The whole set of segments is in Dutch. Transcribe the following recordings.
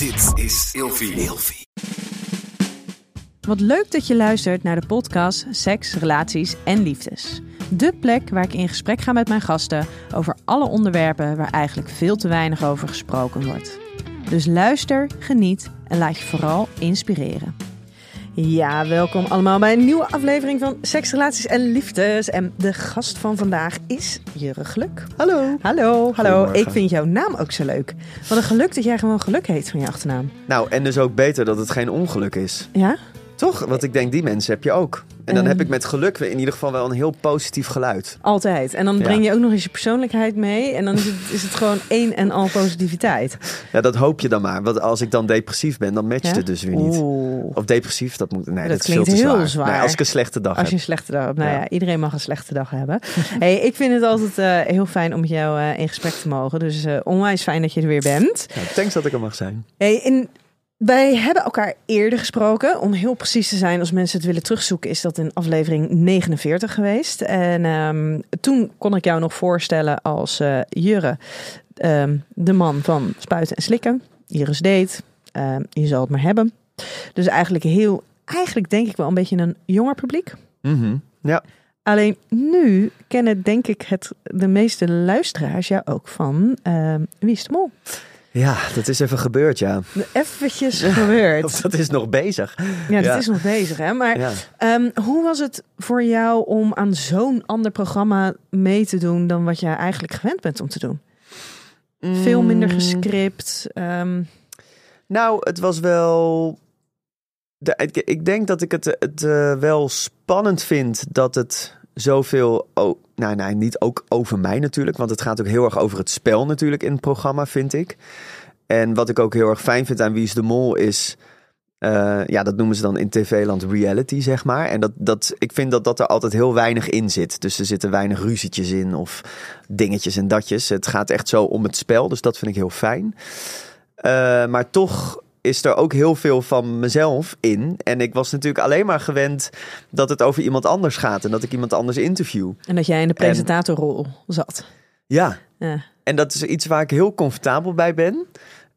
Dit is Ilfie. Wat leuk dat je luistert naar de podcast Seks, Relaties en Liefdes. De plek waar ik in gesprek ga met mijn gasten over alle onderwerpen waar eigenlijk veel te weinig over gesproken wordt. Dus luister, geniet en laat je vooral inspireren. Ja, welkom allemaal bij een nieuwe aflevering van Seks, Relaties en Liefdes. En de gast van vandaag is Jurre Geluk. Hallo. Hallo, hallo. Ik vind jouw naam ook zo leuk. Wat een geluk dat jij gewoon Geluk heet van je achternaam. Nou, en dus ook beter dat het geen ongeluk is. Ja? Toch? Want ik denk, die mensen heb je ook. En dan Eh. heb ik met geluk in ieder geval wel een heel positief geluid. Altijd. En dan breng je ook nog eens je persoonlijkheid mee. En dan is het, is het gewoon één en al positiviteit. Ja, dat hoop je dan maar. Want als ik dan depressief ben, dan matcht Ja? het dus weer niet. Oeh. Of depressief, dat moet... Nee, Dat dat, is klinkt heel zwaar. zwaar. Nee, als ik een slechte dag Als je een heb. slechte dag hebt. Nou ja, Ja. iedereen mag een slechte dag hebben. hey, ik vind het altijd eh, heel fijn om met jou eh, in gesprek te mogen. Dus eh, onwijs fijn dat je er weer bent. Thanks dat ik er mag zijn. Hey, en wij hebben elkaar eerder gesproken. Om heel precies te zijn, als mensen het willen terugzoeken, is dat in aflevering 49 geweest. En ehm, toen kon ik jou nog voorstellen als eh, Jurre, ehm, de man van Spuiten en Slikken. Iris Date, ehm, je zal het maar hebben. Dus eigenlijk heel, eigenlijk denk ik wel een beetje een jonger publiek. Mhm. Ja. Alleen nu kennen denk ik het, de meeste luisteraars jou ook van ehm, Wie is de Mol? Ja, dat is even gebeurd, ja. Eventjes gebeurd. Of dat is nog bezig. Ja, dat Ja. is nog bezig, hè? Maar Ja. ehm, hoe was het voor jou om aan zo'n ander programma mee te doen dan wat je eigenlijk gewend bent om te doen? Veel minder Mm. gescript. ehm, Nou, het was wel. De, ik, ik denk dat ik het, het eh, wel spannend vind dat het zoveel. Oh, nou, nee, niet ook over mij natuurlijk. Want het gaat ook heel erg over het spel natuurlijk in het programma, vind ik. En wat ik ook heel erg fijn vind aan Wie is de Mol is. eh, ja, dat noemen ze dan in TV-land reality, zeg maar. En dat, dat, ik vind dat dat er altijd heel weinig in zit. Dus er zitten weinig ruzietjes in of dingetjes en datjes. Het gaat echt zo om het spel, dus dat vind ik heel fijn. Eh, maar toch is er ook heel veel van mezelf in. En ik was natuurlijk alleen maar gewend dat het over iemand anders gaat. En dat ik iemand anders interview. en dat jij in de presentatorrol zat. Ja, Ja. en dat is iets waar ik heel comfortabel bij ben.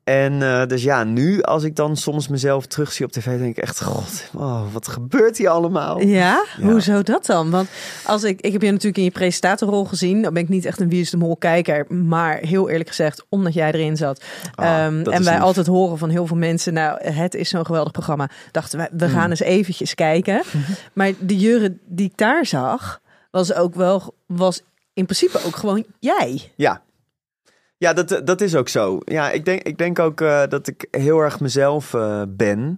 En eh, dus ja, nu als ik dan soms mezelf terugzie op tv, denk ik echt, god, wat gebeurt hier allemaal? Ja? Ja. Hoezo dat dan? Want als ik, ik heb je natuurlijk in je presentatorrol gezien. Dan ben ik niet echt een Wie is de Mol kijker. Maar heel eerlijk gezegd, omdat jij erin zat. Ah, Ehm, en wij lief. altijd horen van heel veel mensen. Nou, het is zo'n geweldig programma. Dachten wij, we gaan eens eventjes kijken. Maar de Jurre die ik daar zag, was ook wel, was in principe ook gewoon jij. Ja. Ja, dat, dat is ook zo. Ja, ik denk, ik denk ook eh, dat ik heel erg mezelf eh, ben.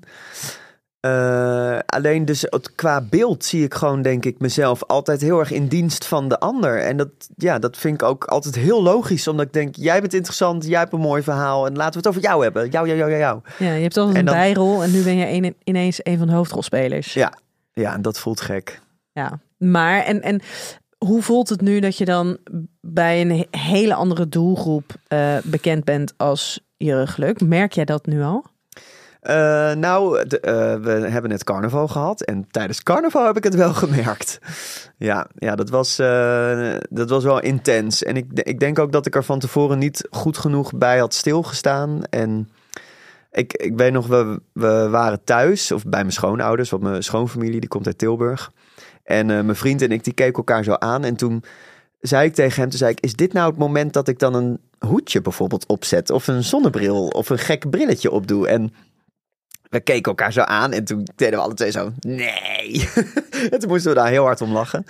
Eh, alleen dus het- qua beeld zie ik gewoon, denk ik, mezelf altijd heel erg in dienst van de ander. En dat, ja, dat vind ik ook altijd heel logisch. Omdat ik denk, jij bent interessant, jij hebt een mooi verhaal. En laten we het over jou hebben. Jou, jou, jou, jou, jou. Ja, je hebt altijd En een dan- bijrol en nu ben je een, ineens een van de hoofdrolspelers. Ja. Ja, en dat voelt gek. Ja, maar en, en hoe voelt het nu dat je dan bij een he- hele andere doelgroep eh, bekend bent als Jurre Geluk? Merk jij dat nu al? Eh, nou, de- eh, we hebben net carnaval gehad. En tijdens carnaval heb ik het wel gemerkt. Ja, ja dat, was, dat was wel intens. En ik, ik denk ook dat ik er van tevoren niet goed genoeg bij had stilgestaan. En ik, ik weet nog, we, we waren thuis, of bij mijn schoonouders. Want mijn schoonfamilie, die komt uit Tilburg. En eh, mijn vriend en ik, die keken elkaar zo aan. En toen zei ik tegen hem, toen zei ik... Is dit nou het moment dat ik dan een hoedje bijvoorbeeld opzet? Of een zonnebril? Of een gek brilletje opdoe? En we keken elkaar zo aan en toen deden we alle twee zo, nee. en toen moesten we daar heel hard om lachen.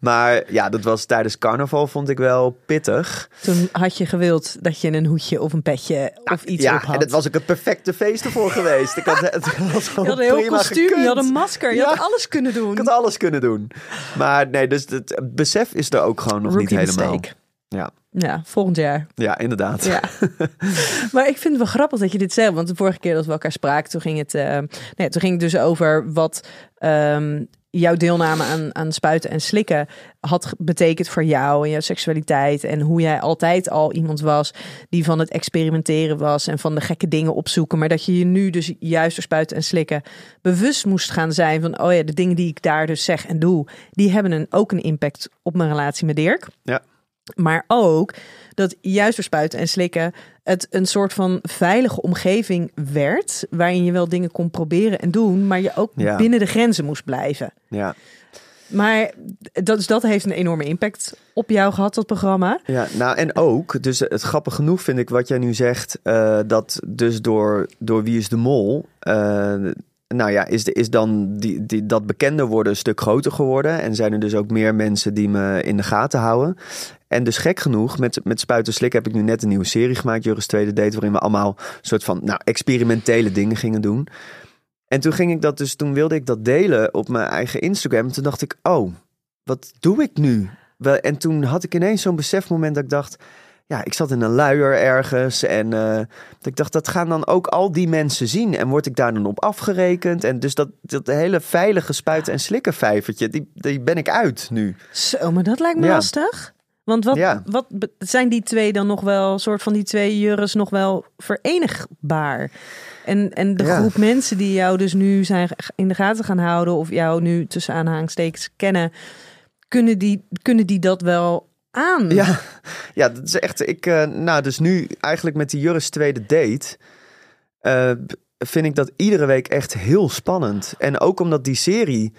Maar ja, dat was tijdens carnaval vond ik wel pittig. Toen had je gewild dat je een hoedje of een petje of iets ja, op had. en dat was ook het perfecte feest ervoor geweest. Ik had, het gewoon je had een heel kostuum, je had een masker, je Ja. had alles kunnen doen. Ik had alles kunnen doen. Maar nee, dus het besef is er ook gewoon nog Rookie niet helemaal. mistake. Ja. Ja, volgend jaar. ja, inderdaad. Ja. maar ik vind het wel grappig dat je dit zegt. Want de vorige keer dat we elkaar spraken, toen ging het, eh, nee, toen ging het dus over wat ehm, jouw deelname aan, aan spuiten en slikken had betekend voor jou en jouw seksualiteit. En hoe jij altijd al iemand was die van het experimenteren was en van de gekke dingen opzoeken. Maar dat je je nu dus juist door spuiten en slikken bewust moest gaan zijn van, oh ja, de dingen die ik daar dus zeg en doe, die hebben een, ook een impact op mijn relatie met Dirk. Ja. Maar ook dat juist door spuiten en slikken het een soort van veilige omgeving werd. Waarin je wel dingen kon proberen en doen, maar je ook Ja. binnen de grenzen moest blijven. Ja. Maar dat, dus dat heeft een enorme impact op jou gehad, dat programma. Ja, nou en ook, dus het grappig genoeg vind ik wat jij nu zegt, eh, dat dus door, door Wie is de Mol, eh, nou ja, is, de, is dan die, die, dat bekender worden een stuk groter geworden en zijn er dus ook meer mensen die me in de gaten houden. En dus gek genoeg, met, met Spuiten Slik heb ik nu net een nieuwe serie gemaakt, Juris Tweede Date, waarin we allemaal soort van nou, experimentele dingen gingen doen. En toen ging ik dat dus, toen wilde ik dat delen op mijn eigen Instagram. En toen dacht ik, oh, wat doe ik nu? Wel, En toen had ik ineens zo'n besefmoment dat ik dacht, ja, ik zat in een luier ergens. En eh, dat ik dacht, dat gaan dan ook al die mensen zien. En word ik daar dan op afgerekend? En dus dat, dat hele veilige spuiten en slikken vijvertje, die, die ben ik uit nu. Zo, maar dat lijkt me Ja. lastig. Want wat, Ja. wat zijn die twee dan nog wel, soort van die twee jurres nog wel verenigbaar? En, en de Ja. groep mensen die jou dus nu zijn in de gaten gaan houden, of jou nu tussen aanhalingstekens kennen, kunnen die, kunnen die dat wel aan? Ja, ja dat is echt. Ik, eh, nou, dus nu eigenlijk met die Juris tweede date. eh, vind ik dat iedere week echt heel spannend. En ook omdat die serie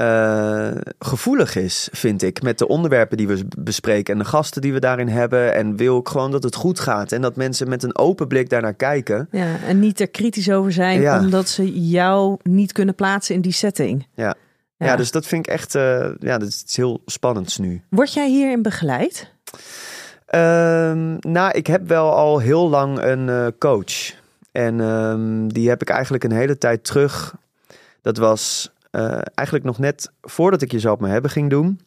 eh, gevoelig is, vind ik. Met de onderwerpen die we bespreken en de gasten die we daarin hebben. En wil ik gewoon dat het goed gaat. En dat mensen met een open blik daarnaar kijken. Ja, en niet er kritisch over zijn, Ja. omdat ze jou niet kunnen plaatsen in die setting. Ja. Ja, dus dat vind ik echt. eh, ja, dat is heel spannends nu. Word jij hierin begeleid? Ehm, nou, ik heb wel al heel lang een eh, coach. En ehm, die heb ik eigenlijk een hele tijd terug. Dat was eh, eigenlijk nog net voordat ik je zou op me hebben ging doen.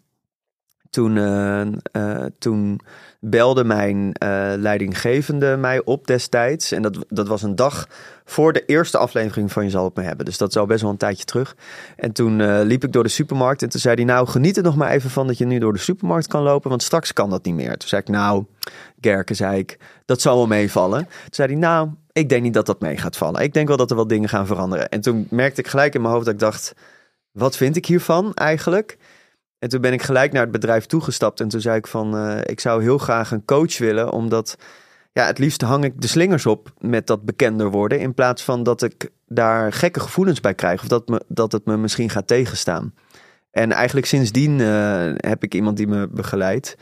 Toen, eh, eh, toen belde mijn leidinggevende mij op destijds. En dat, dat was een dag voor de eerste aflevering van Je zal het me hebben. Dus dat al best wel een tijdje terug. En toen liep ik door de supermarkt en toen zei hij... nou, geniet er nog maar even van dat je nu door de supermarkt kan lopen... want straks kan dat niet meer. Toen zei ik, nou, Gerke, zei ik, dat zal wel meevallen. Toen zei hij, nou, ik denk niet dat dat mee gaat vallen. Ik denk wel dat er wel dingen gaan veranderen. En toen merkte ik gelijk in mijn hoofd dat ik dacht... wat vind ik hiervan eigenlijk? En toen ben ik gelijk naar het bedrijf toegestapt. En toen zei ik van, eh, ik zou heel graag een coach willen... omdat ja, het liefst hang ik de slingers op met dat bekender worden. In plaats van dat ik daar gekke gevoelens bij krijg. Of dat, me, dat het me misschien gaat tegenstaan. En eigenlijk sindsdien eh, heb ik iemand die me begeleidt.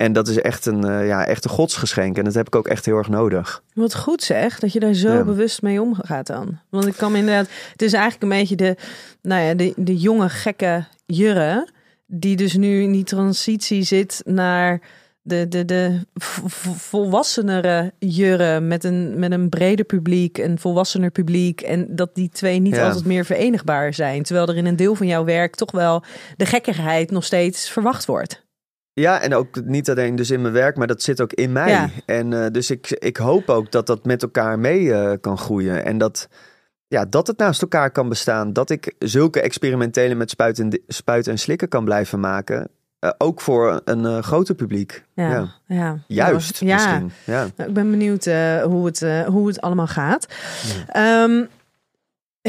En dat is echt een, eh, ja, echt een godsgeschenk. En dat heb ik ook echt heel erg nodig. Wat goed zeg, dat je daar zo Ja. bewust mee omgaat dan. Want ik kan me inderdaad... Het is eigenlijk een beetje de, nou ja, de, de jonge gekke Jurre... die dus nu in die transitie zit naar de, de, de volwassenere Jurre... Met een, met een breder publiek, een volwassener publiek... en dat die twee niet Ja. altijd meer verenigbaar zijn. Terwijl er in een deel van jouw werk toch wel de gekkigheid nog steeds verwacht wordt. Ja, en ook niet alleen dus in mijn werk, maar dat zit ook in mij. Ja. En eh, dus ik, ik hoop ook dat dat met elkaar mee eh, kan groeien. En dat, ja, dat het naast elkaar kan bestaan. Dat ik zulke experimentele met spuiten en, en slikken kan blijven maken. Eh, ook voor een eh, groter publiek. Ja, Ja. ja. Juist ja. misschien. Ja. Nou, ik ben benieuwd hoe, het, hoe het allemaal gaat. Ehm,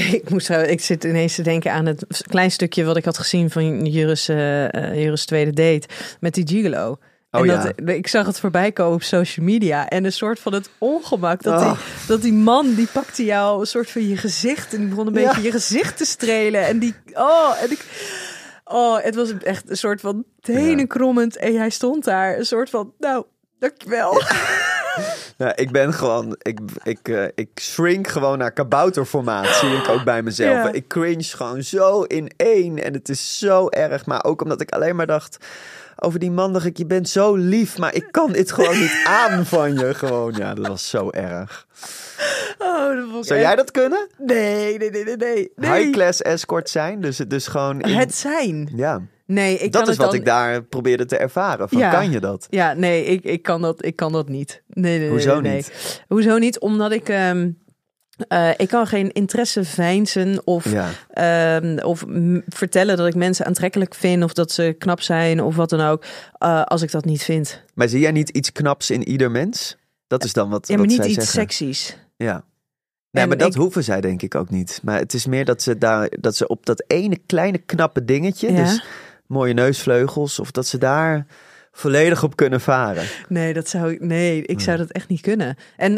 ik, moest, ik zit ineens te denken aan het klein stukje wat ik had gezien van Juris, eh, eh, Juris tweede date met die gigolo. Oh en ja. dat, ik zag het voorbij komen op social media. En een soort van het ongemak. Dat, Oh. die, dat die man, die pakte jou een soort van je gezicht. En die begon een Ja. beetje je gezicht te strelen. En die, oh, en ik, oh, het was echt een soort van tenenkrommend. En jij stond daar een soort van, nou, dankjewel. Nou, ik ben gewoon, ik, ik, eh, ik shrink gewoon naar kabouterformaat, zie ik ook bij mezelf. Ja. Ik cringe gewoon zo in één en het is zo erg. Maar ook omdat ik alleen maar dacht, over die man dacht ik, je bent zo lief, maar ik kan dit gewoon niet aan van je. Gewoon, ja, dat was zo erg. Oh, dat vond ik Zou echt- jij dat kunnen? Nee, nee, nee, nee, nee. nee. High class escort zijn, dus, dus gewoon... in- Het zijn. Ja, Nee, ik dat kan is wat dan... ik daar probeerde te ervaren. Van, Ja. kan je dat? Ja, nee, ik, ik, kan dat, ik kan dat niet. Nee, nee, Hoezo nee, nee. niet? Hoezo niet? Omdat ik... ehm, eh, ik kan geen interesse veinzen of, Ja. ehm, of vertellen dat ik mensen aantrekkelijk vind of dat ze knap zijn of wat dan ook, eh, als ik dat niet vind. Maar zie jij niet iets knaps in ieder mens? Dat is dan wat, Ja, maar wat niet iets zeggen. seksies. Ja. Nee, En maar dat ik- hoeven zij denk ik ook niet. Maar het is meer dat ze daar dat ze op dat ene kleine knappe dingetje, Ja. dus mooie neusvleugels, of dat ze daar volledig op kunnen varen. Nee, dat zou ik. Nee, ik zou dat echt niet kunnen. En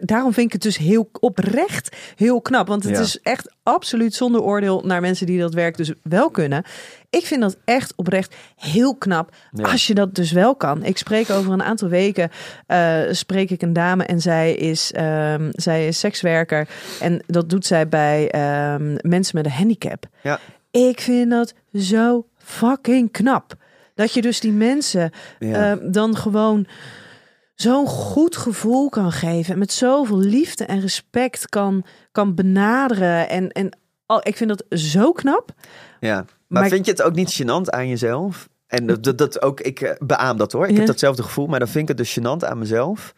Daarom vind ik het dus heel oprecht heel knap. Want het Ja. is echt absoluut zonder oordeel naar mensen die dat werk dus wel kunnen. Ik vind dat echt oprecht heel knap Ja. als je dat dus wel kan. Ik spreek over een aantal weken eh, spreek ik een dame en zij is, ehm, zij is sekswerker en dat doet zij bij ehm, mensen met een handicap. Ja. Ik vind dat zo fucking knap. Dat je dus die mensen Ja. eh, dan gewoon zo'n goed gevoel kan geven. En met zoveel liefde en respect kan, kan benaderen. En, en oh, ik vind dat zo knap. Ja, maar, Maar- vind je het ook niet gênant aan jezelf? En dat, dat, ook, ik eh, beaam dat hoor. Ik Ja. heb datzelfde gevoel, maar dan vind ik het dus gênant aan mezelf.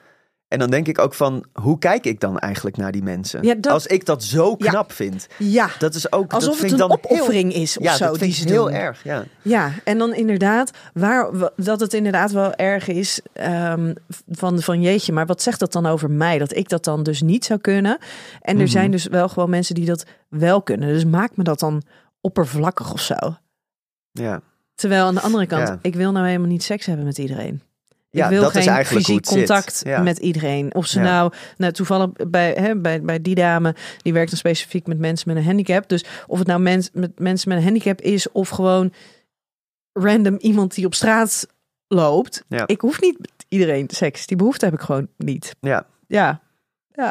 En dan denk ik ook van, hoe kijk ik dan eigenlijk naar die mensen? Ja, dat- Als ik dat zo Ja. knap vind. Ja, Dat is ook, dat alsof vind het ik een dan opoffering heel, is of ja, zo dat die vind ze ik heel doen. erg. Ja. Ja, en dan inderdaad, waar, wa- dat het inderdaad wel erg is ehm, van, van jeetje, maar wat zegt dat dan over mij? Dat ik dat dan dus niet zou kunnen. En er Mhm. zijn dus wel gewoon mensen die dat wel kunnen. Dus maakt me dat dan oppervlakkig of zo. Ja. Terwijl aan de andere kant, ik wil nou helemaal niet seks hebben met iedereen. Ik Ja, wil dat is geen eigenlijk hoe fysiek contact Ja. met iedereen. Of ze Ja. nou, nou toevallig bij, hè, bij, bij die dame, die werkt dan specifiek met mensen met een handicap. Dus of het nou mens, met mensen met een handicap is of gewoon random iemand die op straat loopt. Ja. Ik hoef niet met iedereen seks. Die behoefte heb ik gewoon niet. Ja. Ja,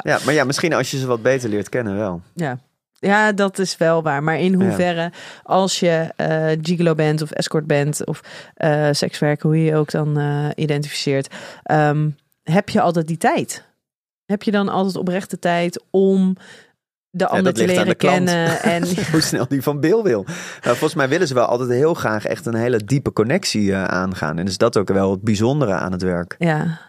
ja, maar ja, misschien als je ze wat beter leert kennen wel. ja. Ja, dat is wel waar. Maar in hoeverre, als je eh gigolo bent of escort bent of eh sekswerker, hoe je je ook dan eh, identificeert, ehm, heb je altijd die tijd? Heb je dan altijd oprechte tijd om de ander te leren kennen? En Hoe snel die van Bill wil. Nou, volgens mij willen ze wel altijd heel graag echt een hele diepe connectie aangaan. En is dat ook wel het bijzondere aan het werk. ja,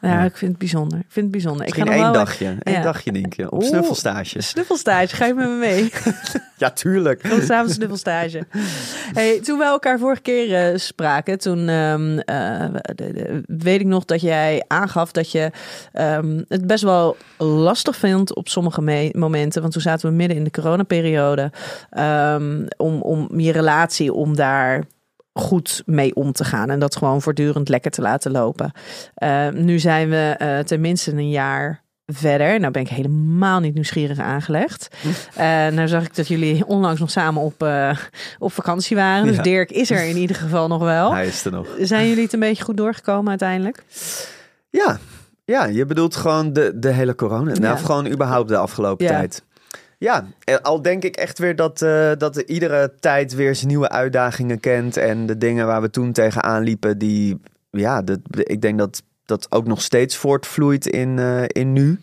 ja, ik vind het bijzonder. Ik vind het bijzonder. Misschien ik ga één wel dagje. Één ja. dagje, Nienke. Op Oeh. snuffelstage. Snuffelstage, ga je met me mee? Ja, tuurlijk. Gewoon samen snuffelstage. Hey, toen we elkaar vorige keer eh, spraken, toen ehm, eh, de- de- weet ik nog dat jij aangaf dat je ehm, het best wel lastig vindt op sommige me- momenten. Want toen zaten we midden in de coronaperiode. ehm, om, om je relatie, om daar goed mee om te gaan. En dat gewoon voortdurend lekker te laten lopen. Eh, nu zijn we eh, tenminste een jaar verder. Nou ben ik helemaal niet nieuwsgierig aangelegd. Eh, nou zag ik dat jullie onlangs nog samen op, eh, op vakantie waren. Dus Ja. Dirk is er in ieder geval nog wel. Hij is er nog. Zijn jullie het een beetje goed doorgekomen uiteindelijk? Ja, ja je bedoelt gewoon de, de hele corona. Ja. Nou, gewoon überhaupt de afgelopen Ja. tijd. Ja, al denk ik echt weer dat, eh, dat er iedere tijd weer zijn nieuwe uitdagingen kent. En de dingen waar we toen tegenaan liepen, die, ja, dat, ik denk dat dat ook nog steeds voortvloeit in, eh, in nu.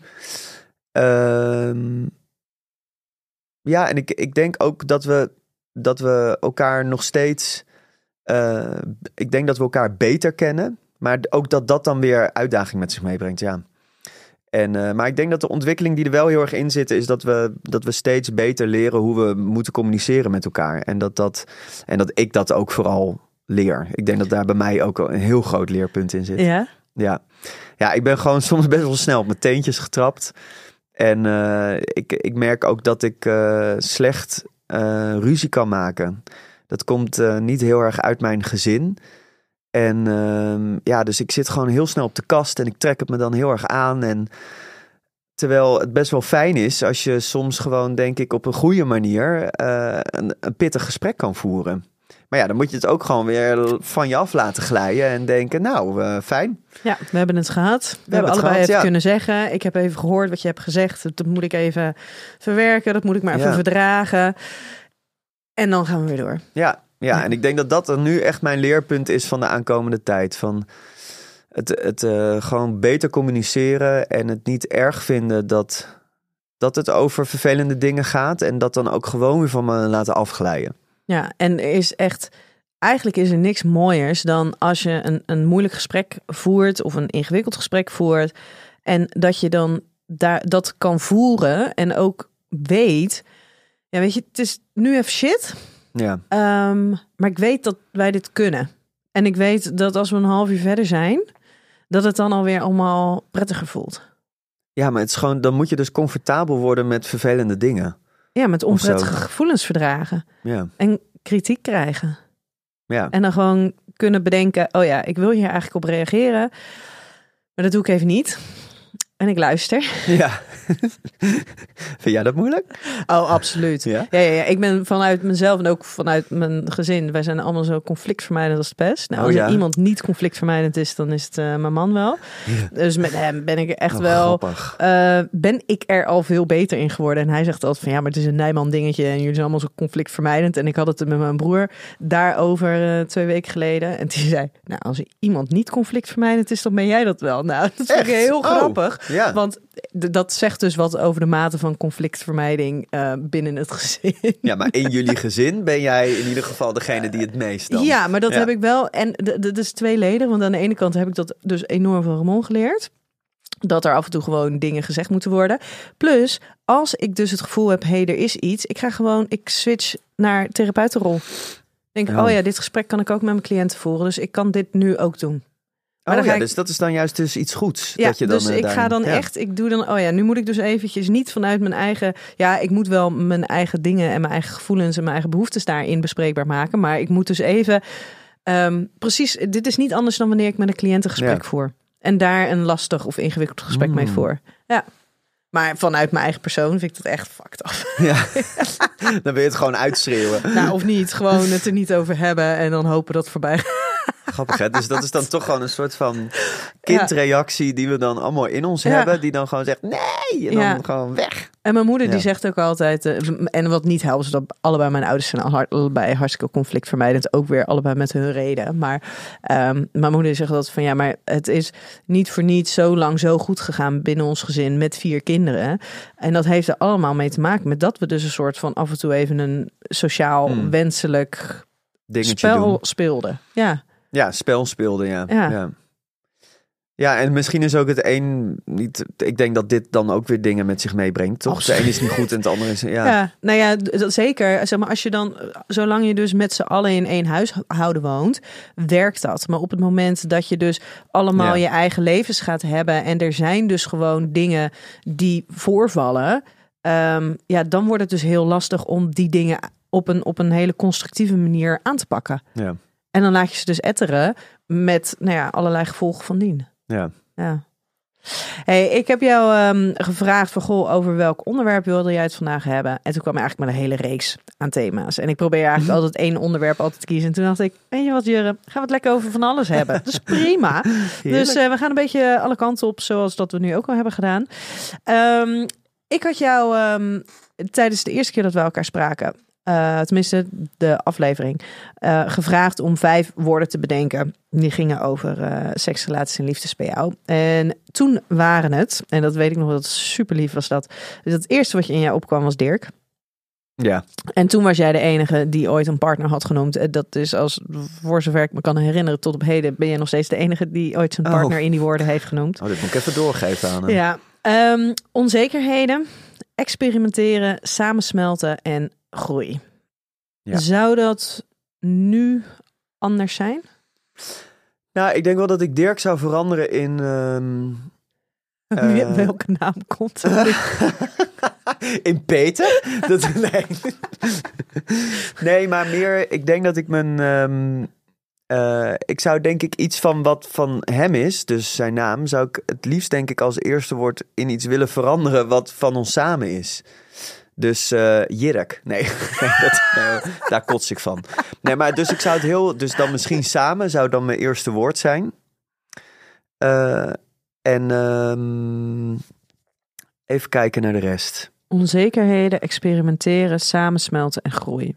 Ehm, ja, en ik, ik denk ook dat we, dat we elkaar nog steeds. eh, ik denk dat we elkaar beter kennen. Maar ook dat dat dan weer uitdaging met zich meebrengt, ja. En, eh, maar ik denk dat de ontwikkeling die er wel heel erg in zit, is dat we, dat we steeds beter leren hoe we moeten communiceren met elkaar. En dat, dat, en dat ik dat ook vooral leer. Ik denk dat daar bij mij ook een heel groot leerpunt in zit. Ja. Ja, ja ik ben gewoon soms best wel snel op mijn teentjes getrapt. En eh, ik, ik merk ook dat ik eh, slecht ruzie kan maken. Dat komt niet heel erg uit mijn gezin. En ehm, ja, dus ik zit gewoon heel snel op de kast en ik trek het me dan heel erg aan. En terwijl het best wel fijn is als je soms gewoon, denk ik, op een goede manier eh, een, een pittig gesprek kan voeren. Maar ja, dan moet je het ook gewoon weer van je af laten glijden en denken, nou, eh, fijn. ja, we hebben het gehad. We, hebben het allebei gehad, even ja. kunnen zeggen. Ik heb even gehoord wat je hebt gezegd. Dat moet ik even verwerken. Dat moet ik maar even Ja. verdragen. En dan gaan we weer door. Ja, ja, en ik denk dat dat er nu echt mijn leerpunt is van de aankomende tijd. Van het, het eh, gewoon beter communiceren en het niet erg vinden dat, dat het over vervelende dingen gaat. En dat dan ook gewoon weer van me laten afglijden. Ja, en er is echt. Eigenlijk is er niks mooiers dan als je een, een moeilijk gesprek voert of een ingewikkeld gesprek voert. En dat je dan daar, dat kan voeren en ook weet. Ja, weet je, het is nu even shit. Ja, ehm, maar ik weet dat wij dit kunnen. En ik weet dat als we een half uur verder zijn, dat het dan alweer allemaal prettiger voelt. ja maar het is gewoon, dan moet je dus comfortabel worden met vervelende dingen. Ja, met onprettige gevoelens verdragen. Ja, En kritiek krijgen. Ja. En dan gewoon kunnen bedenken, oh ja, ik wil hier eigenlijk op reageren. Maar dat doe ik even niet. En ik luister. ja. Vind jij dat moeilijk? Oh, absoluut. Ja? Ja, ja, ja. Ik ben vanuit mezelf en ook vanuit mijn gezin. Wij zijn allemaal zo conflictvermijdend als het best. Nou, Oh, als ja? er iemand niet conflictvermijdend is, dan is het eh, mijn man wel. Dus met hem ben ik echt Oh, wel... eh, ben ik er al veel beter in geworden. En hij zegt altijd van ja, maar het is een Nijman dingetje en jullie zijn allemaal zo conflictvermijdend. En ik had het met mijn broer daarover eh, twee weken geleden. En die zei, nou als iemand niet conflictvermijdend is, dan ben jij dat wel. Nou, dat Echt? heel Oh, grappig. Ja. Want dat zegt dus wat over de mate van conflictvermijding eh, binnen het gezin. Ja, maar in jullie gezin ben jij in ieder geval degene die het meest dan... Ja, maar dat Ja. heb ik wel. En dat is tweeledig. Want aan de ene kant heb ik dat dus enorm van Ramon geleerd. Dat er af en toe gewoon dingen gezegd moeten worden. Plus, als ik dus het gevoel heb, hé, hey, er is iets. Ik ga gewoon, ik switch naar therapeutenrol. Denk, Oh. oh ja, dit gesprek kan ik ook met mijn cliënten voeren. Dus ik kan dit nu ook doen. Maar Oh ja, ik- dus dat is dan juist dus iets goeds. Ja, dat je dan, dus eh, ik ga dan ja. echt, ik doe dan, oh ja, nu moet ik dus eventjes niet vanuit mijn eigen, ja, ik moet wel mijn eigen dingen en mijn eigen gevoelens en mijn eigen behoeftes daarin bespreekbaar maken. Maar ik moet dus even, ehm, precies, dit is niet anders dan wanneer ik met een cliënt een gesprek Ja. voer. En daar een lastig of ingewikkeld gesprek mee Mm. voer. Ja. Maar vanuit mijn eigen persoon vind ik dat echt fucked up. Ja. dan wil je het gewoon uitschreeuwen. nou, of niet, gewoon het er niet over hebben en dan hopen dat het voorbij gaat. Grappig hè? Dus dat is dan toch gewoon een soort van kindreactie die we dan allemaal in ons hebben. Die dan gewoon zegt nee en dan gewoon weg. En mijn moeder die zegt ook altijd, eh, en wat niet helpt, is dat allebei mijn ouders zijn al- allebei hartstikke conflictvermijdend, ook weer allebei met hun reden. Maar ehm, mijn moeder zegt altijd van ja, maar het is niet voor niets zo lang zo goed gegaan binnen ons gezin met vier kinderen. En dat heeft er allemaal mee te maken met dat we dus een soort van af en toe even een sociaal Hmm. wenselijk Dingetje spel doen. speelden. Ja, Ja, spel speelde, ja. Ja. ja. Ja, en misschien is ook het een niet. Ik denk dat dit dan ook weer dingen met zich meebrengt, toch? Absoluut. De een is niet goed en het andere is. Ja. Ja, nou ja, dat zeker. Zeg maar, als je dan, eh, zolang je dus met z'n allen in één huishouden woont, werkt dat. Maar op het moment dat je dus allemaal Ja. je eigen levens gaat hebben en er zijn dus gewoon dingen die voorvallen, ehm, ja, dan wordt het dus heel lastig om die dingen op een, op een hele constructieve manier aan te pakken. Ja. En dan laat je ze dus etteren met nou ja, allerlei gevolgen van dien. ja. Ja. Hey, ik heb jou ehm, gevraagd van goh, over welk onderwerp wilde jij het vandaag hebben? En toen kwam er eigenlijk met een hele reeks aan thema's. En ik probeer eigenlijk altijd één onderwerp altijd te kiezen. En toen dacht ik, weet je wat Jurre, gaan we het lekker over van alles hebben. Dat is prima. dus eh, we gaan een beetje alle kanten op, zoals dat we nu ook al hebben gedaan. Ehm, ik had jou ehm, tijdens de eerste keer dat we elkaar spraken, eh, tenminste de aflevering, eh, gevraagd om vijf woorden te bedenken. Die gingen over eh seks, relaties en liefdes bij jou. En toen waren het, en dat weet ik nog, dat super lief was dat. Dus het eerste wat je in jou opkwam was Dirk. ja. En toen was jij de enige die ooit een partner had genoemd. En Dat is als, voor zover ik me kan herinneren, tot op heden ben je nog steeds de enige die ooit zijn Oh. partner in die woorden heeft genoemd. Oh, dit moet ik even doorgeven aan hem. Ja, ehm, onzekerheden, experimenteren, samensmelten en groei. Ja. Zou dat nu anders zijn? Nou, ik denk wel dat ik Dirk zou veranderen in. ehm, Eh. Welke naam komt? in Peter? Dat, nee. nee, maar meer. Ik denk dat ik mijn. ehm, eh, ik zou denk ik iets van wat van hem is, dus zijn naam, zou ik het liefst denk ik als eerste woord in iets willen veranderen wat van ons samen is. Dus eh Jirk. Nee, dat, nee, daar kots ik van. Nee, maar dus ik zou het heel. Dus dan misschien samen zou dan mijn eerste woord zijn. Eh, en ehm, even kijken naar de rest. Onzekerheden, experimenteren, samensmelten en groei.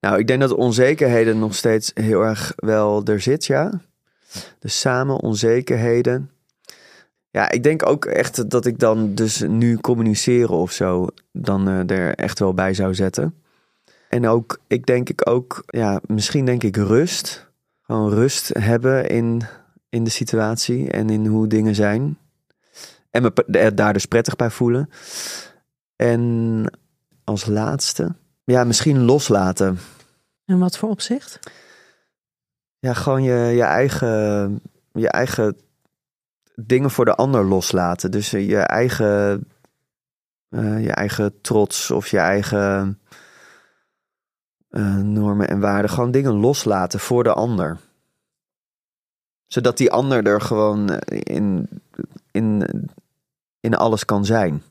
Nou, ik denk dat onzekerheden nog steeds heel erg wel er zit, ja. Dus samen onzekerheden. Ja, ik denk ook echt dat ik dan dus nu communiceren of zo dan eh, er echt wel bij zou zetten. En ook, ik denk ik ook, ja, misschien denk ik rust. Gewoon rust hebben in, in de situatie en in hoe dingen zijn. En me er daar dus prettig bij voelen. En als laatste, ja, misschien loslaten. En wat voor opzicht? Ja, gewoon je, je, eigen, je eigen dingen voor de ander loslaten. Dus je eigen, eh, je eigen trots of je eigen eh, normen en waarden. Gewoon dingen loslaten voor de ander. Zodat die ander er gewoon eh, in, in, in alles kan zijn.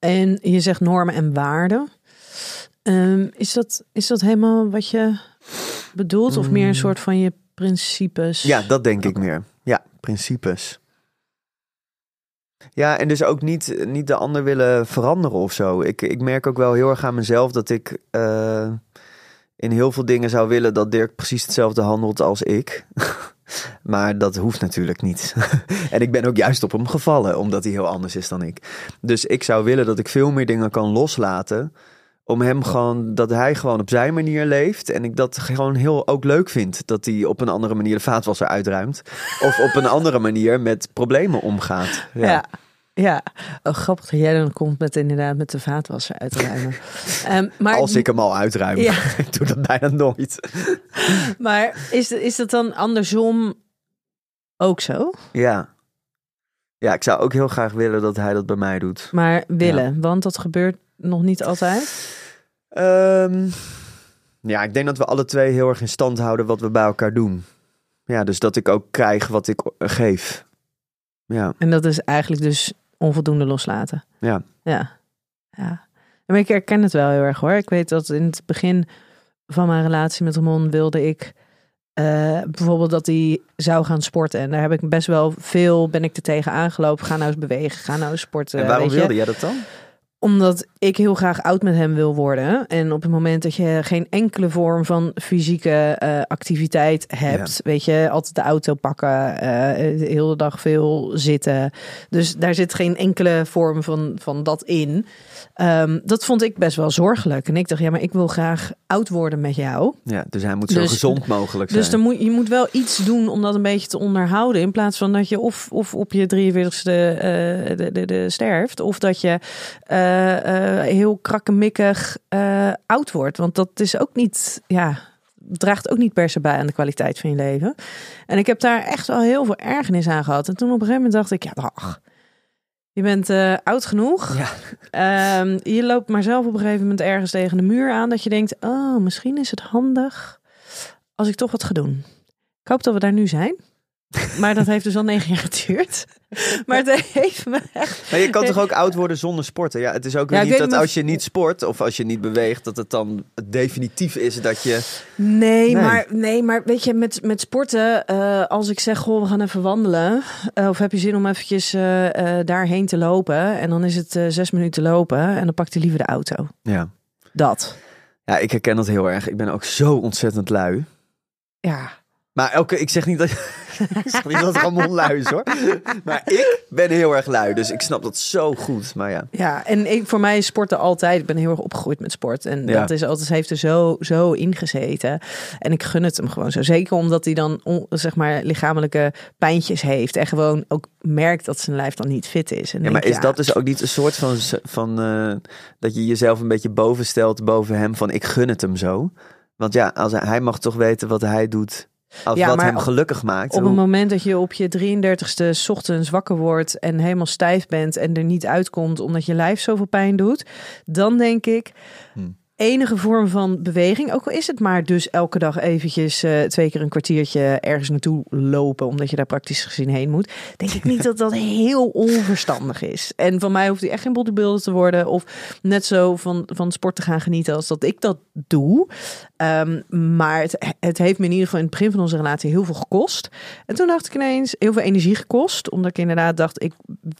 En je zegt normen en waarden. Ehm, is, dat, is dat helemaal wat je bedoelt? Of meer een Mm. soort van je principes? Ja, dat denk ik meer. Ja, principes. Ja, en dus ook niet, niet de ander willen veranderen of zo. Ik, ik merk ook wel heel erg aan mezelf dat ik eh, in heel veel dingen zou willen dat Dirk precies hetzelfde handelt als ik. maar dat hoeft natuurlijk niet. en ik ben ook juist op hem gevallen, omdat hij heel anders is dan ik. Dus ik zou willen dat ik veel meer dingen kan loslaten. Om hem gewoon, dat hij gewoon op zijn manier leeft. En ik dat gewoon heel ook leuk vind. Dat hij op een andere manier de vaatwasser uitruimt. Of op een andere manier met problemen omgaat. Ja. Ja. ja. Oh, grappig dat jij dan komt met inderdaad met de vaatwasser uitruimen. Ehm, maar, Als ik hem al uitruim. Ja. ik doe dat bijna nooit. maar is, is dat dan andersom ook zo? Ja. Ja, ik zou ook heel graag willen dat hij dat bij mij doet. Maar willen, want dat gebeurt nog niet altijd. Ehm, ja, ik denk dat we alle twee heel erg in stand houden wat we bij elkaar doen. Ja, dus dat ik ook krijg wat ik geef. Ja, En dat is eigenlijk dus onvoldoende loslaten. ja. Ja. ja. Maar ik herken het wel heel erg hoor. Ik weet dat in het begin van mijn relatie met Ramon wilde ik eh, bijvoorbeeld dat hij zou gaan sporten. En daar heb ik best wel veel, ben ik er tegen aangelopen. Ga nou eens bewegen, ga nou eens sporten. En waarom weet je. wilde jij dat dan? Omdat ik heel graag oud met hem wil worden. En op het moment dat je geen enkele vorm van fysieke eh, activiteit hebt, weet je, altijd de auto pakken, eh, de hele dag veel zitten. Dus daar zit geen enkele vorm van, van dat in. Ehm, dat vond ik best wel zorgelijk. En ik dacht, ja, maar ik wil graag oud worden met jou. Ja, dus hij moet zo Dus- gezond mogelijk zijn. Dus dan moet, je moet wel iets doen om dat een beetje te onderhouden. In plaats van dat je of, of op je 43ste eh, de, de, de sterft. Of dat je heel krakkemikkig eh, oud wordt. Want dat is ook niet, ja, draagt ook niet per se bij aan de kwaliteit van je leven. En ik heb daar echt wel heel veel ergernis aan gehad. En toen op een gegeven moment dacht ik, ja, ach, je bent eh, oud genoeg. Ja. Ehm, je loopt maar zelf op een gegeven moment ergens tegen de muur aan. Dat je denkt, oh, misschien is het handig als ik toch wat ga doen. Ik hoop dat we daar nu zijn. Maar dat heeft dus al negen jaar geduurd. Maar het heeft me echt... Maar je kan toch ook oud worden zonder sporten? Ja, het is ook weer Ja, ik niet dat als je niet sport of als je niet beweegt, dat het dan definitief is dat je... Nee, Nee. Maar, nee maar weet je, met, met sporten, eh, als ik zeg, goh, we gaan even wandelen. eh, of heb je zin om eventjes eh, daarheen te lopen? En dan is het zes minuten lopen en dan pakt hij liever de auto. Ja. Dat. ja, ik herken dat heel erg. Ik ben ook zo ontzettend lui. Ja. Maar elke, ik zeg niet dat, ik zeg niet dat Ramon lui is hoor. Maar ik ben heel erg lui, dus ik snap dat zo goed. Maar ja, Ja, en ik, voor mij is sporten altijd. Ik ben heel erg opgegroeid met sport. En Ja. dat is altijd, heeft er zo, zo ingezeten. En ik gun het hem gewoon zo. Zeker omdat hij dan on- zeg maar lichamelijke pijntjes heeft. En gewoon ook merkt dat zijn lijf dan niet fit is. En ja maar is dat dus ook niet een soort van, van eh, dat je jezelf een beetje boven stelt boven hem van ik gun het hem zo? Want ja, als hij, hij mag toch weten wat hij doet, Ja, wat hem op- gelukkig maakt. Op Hoe- het moment dat je op je 33ste 's ochtends wakker wordt en helemaal stijf bent en er niet uitkomt omdat je lijf zoveel pijn doet, dan denk ik Hmm. Enige vorm van beweging, ook al is het maar dus elke dag eventjes eh, twee keer een kwartiertje ergens naartoe lopen omdat je daar praktisch gezien heen moet, denk ik niet dat dat heel onverstandig is. En van mij hoeft hij echt geen bodybuilder te worden of net zo van, van sport te gaan genieten als dat ik dat doe. Ehm, maar het, het heeft me in ieder geval in het begin van onze relatie heel veel gekost. En toen dacht ik ineens, heel veel energie gekost. Omdat ik inderdaad dacht, ik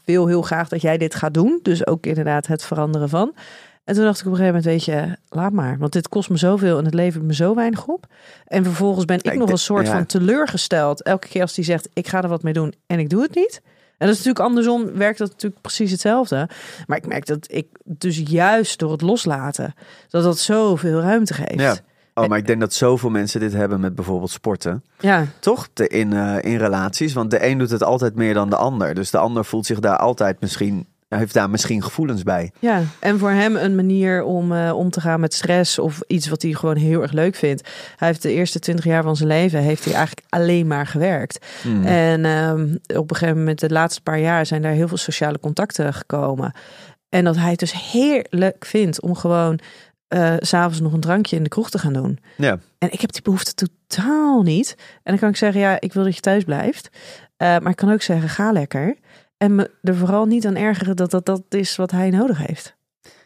wil heel graag dat jij dit gaat doen. Dus ook inderdaad het veranderen van. En toen dacht ik op een gegeven moment, weet je, laat maar. Want dit kost me zoveel en het levert me zo weinig op. En vervolgens ben ik, nog een soort ja. van teleurgesteld. Elke keer als hij zegt, ik ga er wat mee doen en ik doe het niet. En dat is natuurlijk andersom, werkt dat natuurlijk precies hetzelfde. Maar ik merk dat ik dus juist door het loslaten, dat dat zoveel ruimte geeft. Ja. Oh, maar ik denk dat zoveel mensen dit hebben met bijvoorbeeld sporten. ja. Toch? In, eh, in relaties. Want de een doet het altijd meer dan de ander. Dus de ander voelt zich daar altijd misschien... Heeft daar misschien gevoelens bij. Ja, en voor hem een manier om eh, om te gaan met stress of iets wat hij gewoon heel erg leuk vindt. Hij heeft de eerste twintig jaar van zijn leven heeft hij eigenlijk alleen maar gewerkt. Hmm. En ehm, op een gegeven moment, de laatste paar jaar, zijn daar heel veel sociale contacten gekomen. En dat hij het dus heerlijk vindt om gewoon eh, s s'avonds nog een drankje in de kroeg te gaan doen. Ja. En ik heb die behoefte totaal niet. En dan kan ik zeggen, ja, ik wil dat je thuis blijft. Eh, maar ik kan ook zeggen, ga lekker. En me er vooral niet aan ergeren dat dat, dat is wat hij nodig heeft.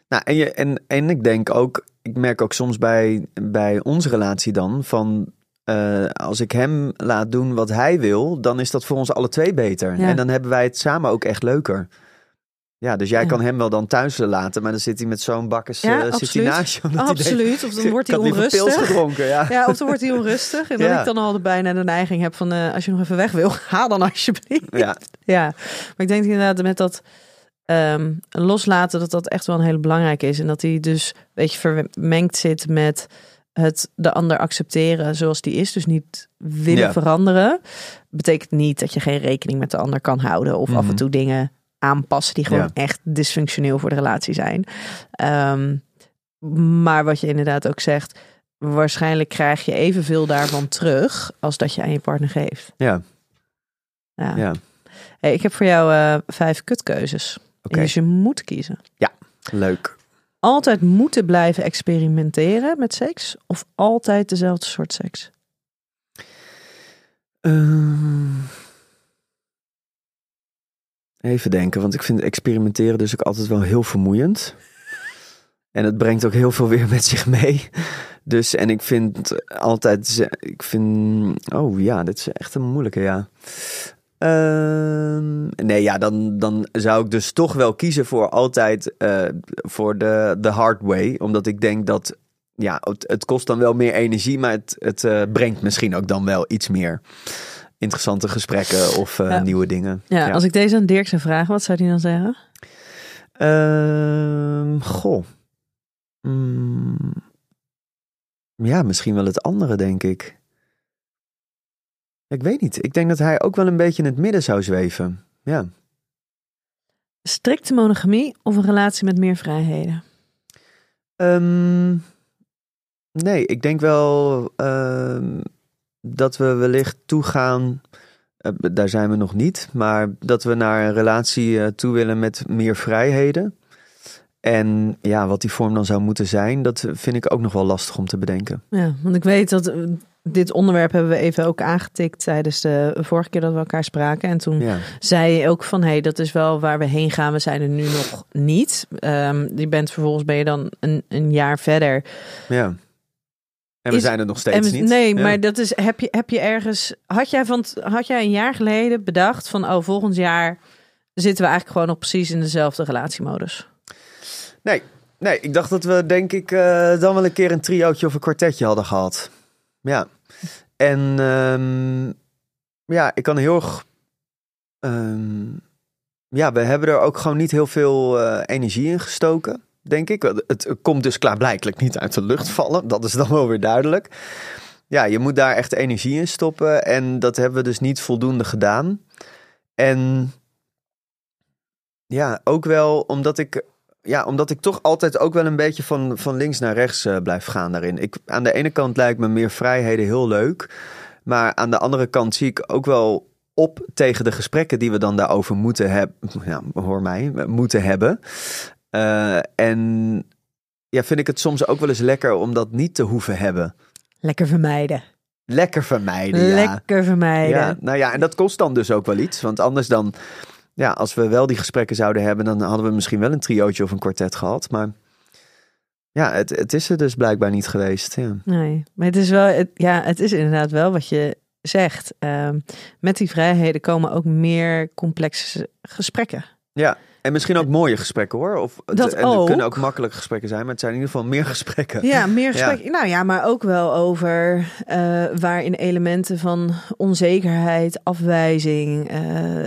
Nou, en, je, en, en ik denk ook, ik merk ook soms bij, bij onze relatie dan, van eh, als ik hem laat doen wat hij wil, dan is dat voor ons alle twee beter. Ja. En dan hebben wij het samen ook echt leuker. Ja, dus jij Ja. kan hem wel dan thuis laten, maar dan zit hij met zo'n bakkes Ja, eh, absoluut. naast je. Of dan wordt hij pils onrustig. gedronken, ja. Ja, of dan wordt hij onrustig. En dat Ja. ik dan al bijna de neiging heb van, eh, als je nog even weg wil, ga dan alsjeblieft. Ja, Ja, maar ik denk inderdaad met dat ehm, loslaten dat dat echt wel een hele belangrijke is. En dat hij dus, weet je, vermengd zit met het de ander accepteren zoals die is. Dus niet willen Ja. veranderen. Betekent niet dat je geen rekening met de ander kan houden. Of af en Mhm. toe dingen aanpassen die gewoon Ja. echt dysfunctioneel voor de relatie zijn. Ehm, maar wat je inderdaad ook zegt, waarschijnlijk krijg je evenveel daarvan terug als dat je aan je partner geeft. ja, Ja. ja. Hey, ik heb voor jou eh, vijf kutkeuzes. Oké. Dus je moet kiezen. Leuk. Altijd moeten blijven experimenteren met seks of altijd dezelfde soort seks? Ehm, even denken, want ik vind experimenteren dus ook altijd wel heel vermoeiend. En het brengt ook heel veel weer met zich mee. Dus, en ik vind altijd, ik vind, oh ja, dit is echt een moeilijke, ja. Ehm, nee, ja, dan, dan zou ik dus toch wel kiezen voor altijd eh, voor de, de hard way. Omdat ik denk dat, ja, het, het kost dan wel meer energie, maar het, het eh, brengt misschien ook dan wel iets meer interessante gesprekken of eh, Ja. nieuwe dingen. Ja, als ik deze aan Dirk zou vragen, wat zou hij dan zeggen? Ehm, goh. Mm, ja, misschien wel het andere, denk ik. Ik weet niet. Ik denk dat hij ook wel een beetje in het midden zou zweven. Ja. Strikte monogamie of een relatie met meer vrijheden? Ehm, nee, ik denk wel ehm, dat we wellicht toegaan. eh, daar zijn we nog niet. Maar dat we naar een relatie eh, toe willen met meer vrijheden. En ja, wat die vorm dan zou moeten zijn, dat vind ik ook nog wel lastig om te bedenken. Ja, want ik weet dat eh, dit onderwerp hebben we even ook aangetikt tijdens de vorige keer dat we elkaar spraken. En toen Ja, zei je ook van, hé, hey, dat is wel waar we heen gaan. We zijn er nu nog niet. Je bent vervolgens ben je dan een, een jaar verder. ja. En we Is- zijn er nog steeds En niet. Nee, Ja. maar dat is, heb je, heb je ergens, had jij, van, had jij een jaar geleden bedacht van, oh, volgend jaar zitten we eigenlijk gewoon nog precies in dezelfde relatiemodus? Nee, nee, ik dacht dat we denk ik eh, dan wel een keer een triootje of een kwartetje hadden gehad. Ja. En ehm, ja, ik kan heel erg... ehm, ja, we hebben er ook gewoon niet heel veel eh, energie in gestoken, denk ik. Het, komt dus klaarblijkelijk niet uit de lucht vallen. Dat is dan wel weer duidelijk. Ja, je moet daar echt energie in stoppen. En dat hebben we dus niet voldoende gedaan. En ja, ook wel omdat ik ja, omdat ik toch altijd ook wel een beetje van, van links naar rechts eh, blijf gaan daarin. Ik, aan de ene kant lijkt me meer vrijheden heel leuk. Maar aan de andere kant zie ik ook wel op tegen de gesprekken die we dan daarover moeten hebben. Ja, hoor mij, moeten hebben. Eh, en ja, vind ik het soms ook wel eens lekker om dat niet te hoeven hebben. Lekker vermijden. Lekker vermijden, ja. Lekker vermijden. Ja, nou ja, en dat kost dan dus ook wel iets. Want anders dan, ja, als we wel die gesprekken zouden hebben, dan hadden we misschien wel een triootje of een kwartet gehad. Maar ja, het, het is er dus blijkbaar niet geweest. Ja. Nee, maar het is wel, het, ja, het is inderdaad wel wat je zegt. Ehm, met die vrijheden komen ook meer complexe gesprekken. Ja, en misschien ook mooie gesprekken hoor. Of, Dat en ook. kunnen ook makkelijke gesprekken zijn, maar het zijn in ieder geval meer gesprekken. Ja, meer gesprekken. Nou ja, maar ook wel over eh, waarin elementen van onzekerheid, afwijzing,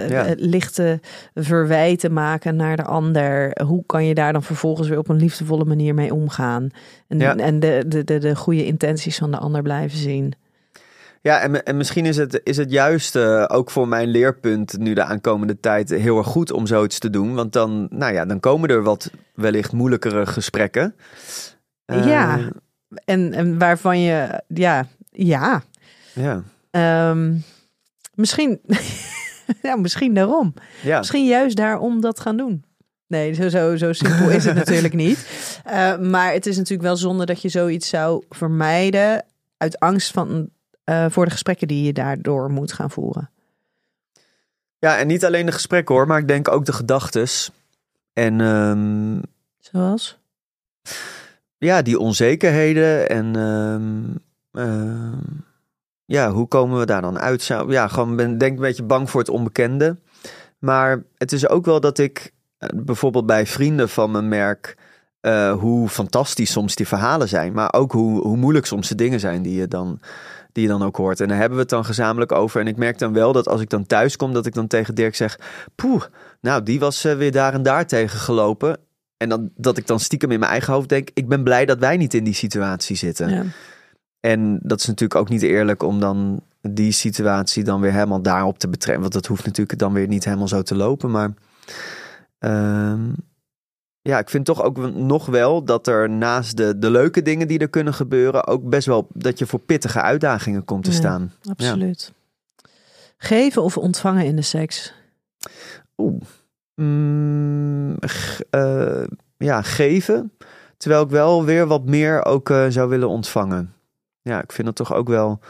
Ja. eh, lichte verwijten maken naar de ander. Hoe kan je daar dan vervolgens weer op een liefdevolle manier mee omgaan? En, Ja. en de, de, de, de goede intenties van de ander blijven zien. Ja, en, en misschien is het, is het juist eh, ook voor mijn leerpunt nu de aankomende tijd heel erg goed om zoiets te doen. Want dan, nou ja, dan komen er wat wellicht moeilijkere gesprekken. Eh, Ja. En, en waarvan je, ja, ja. Ja. Ehm, misschien, ja, misschien daarom. Ja. Misschien juist daarom dat gaan doen. Nee, zo, zo, zo simpel is het natuurlijk niet. Uh, maar het is natuurlijk wel zonde dat je zoiets zou vermijden uit angst van, uh, voor de gesprekken die je daardoor moet gaan voeren. Ja, en niet alleen de gesprekken hoor, maar ik denk ook de gedachtes. En um, zoals? Ja, die onzekerheden en um, uh, ja, hoe komen we daar dan uit? Ja, gewoon ben denk een beetje bang voor het onbekende. Maar het is ook wel dat ik eh, bijvoorbeeld bij vrienden van me merk uh, hoe fantastisch soms die verhalen zijn, maar ook hoe, hoe moeilijk soms de dingen zijn die je dan die je dan ook hoort. En daar hebben we het dan gezamenlijk over. En ik merk dan wel dat als ik dan thuis kom, dat ik dan tegen Dirk zeg: Poeh, nou, die was uh, weer daar en daar tegen gelopen. En dan, dat ik dan stiekem in mijn eigen hoofd denk: Ik ben blij dat wij niet in die situatie zitten. Ja. En dat is natuurlijk ook niet eerlijk om dan die situatie dan weer helemaal daarop te betrekken. Want dat hoeft natuurlijk dan weer niet helemaal zo te lopen. Maar uh, ja, ik vind toch ook nog wel dat er naast de, de leuke dingen die er kunnen gebeuren, ook best wel dat je voor pittige uitdagingen komt te staan. Absoluut. Geven of ontvangen in de seks? Oeh. Mm, uh, ja, geven. Terwijl ik wel weer wat meer ook uh, zou willen ontvangen. Ja, ik vind dat toch ook wel.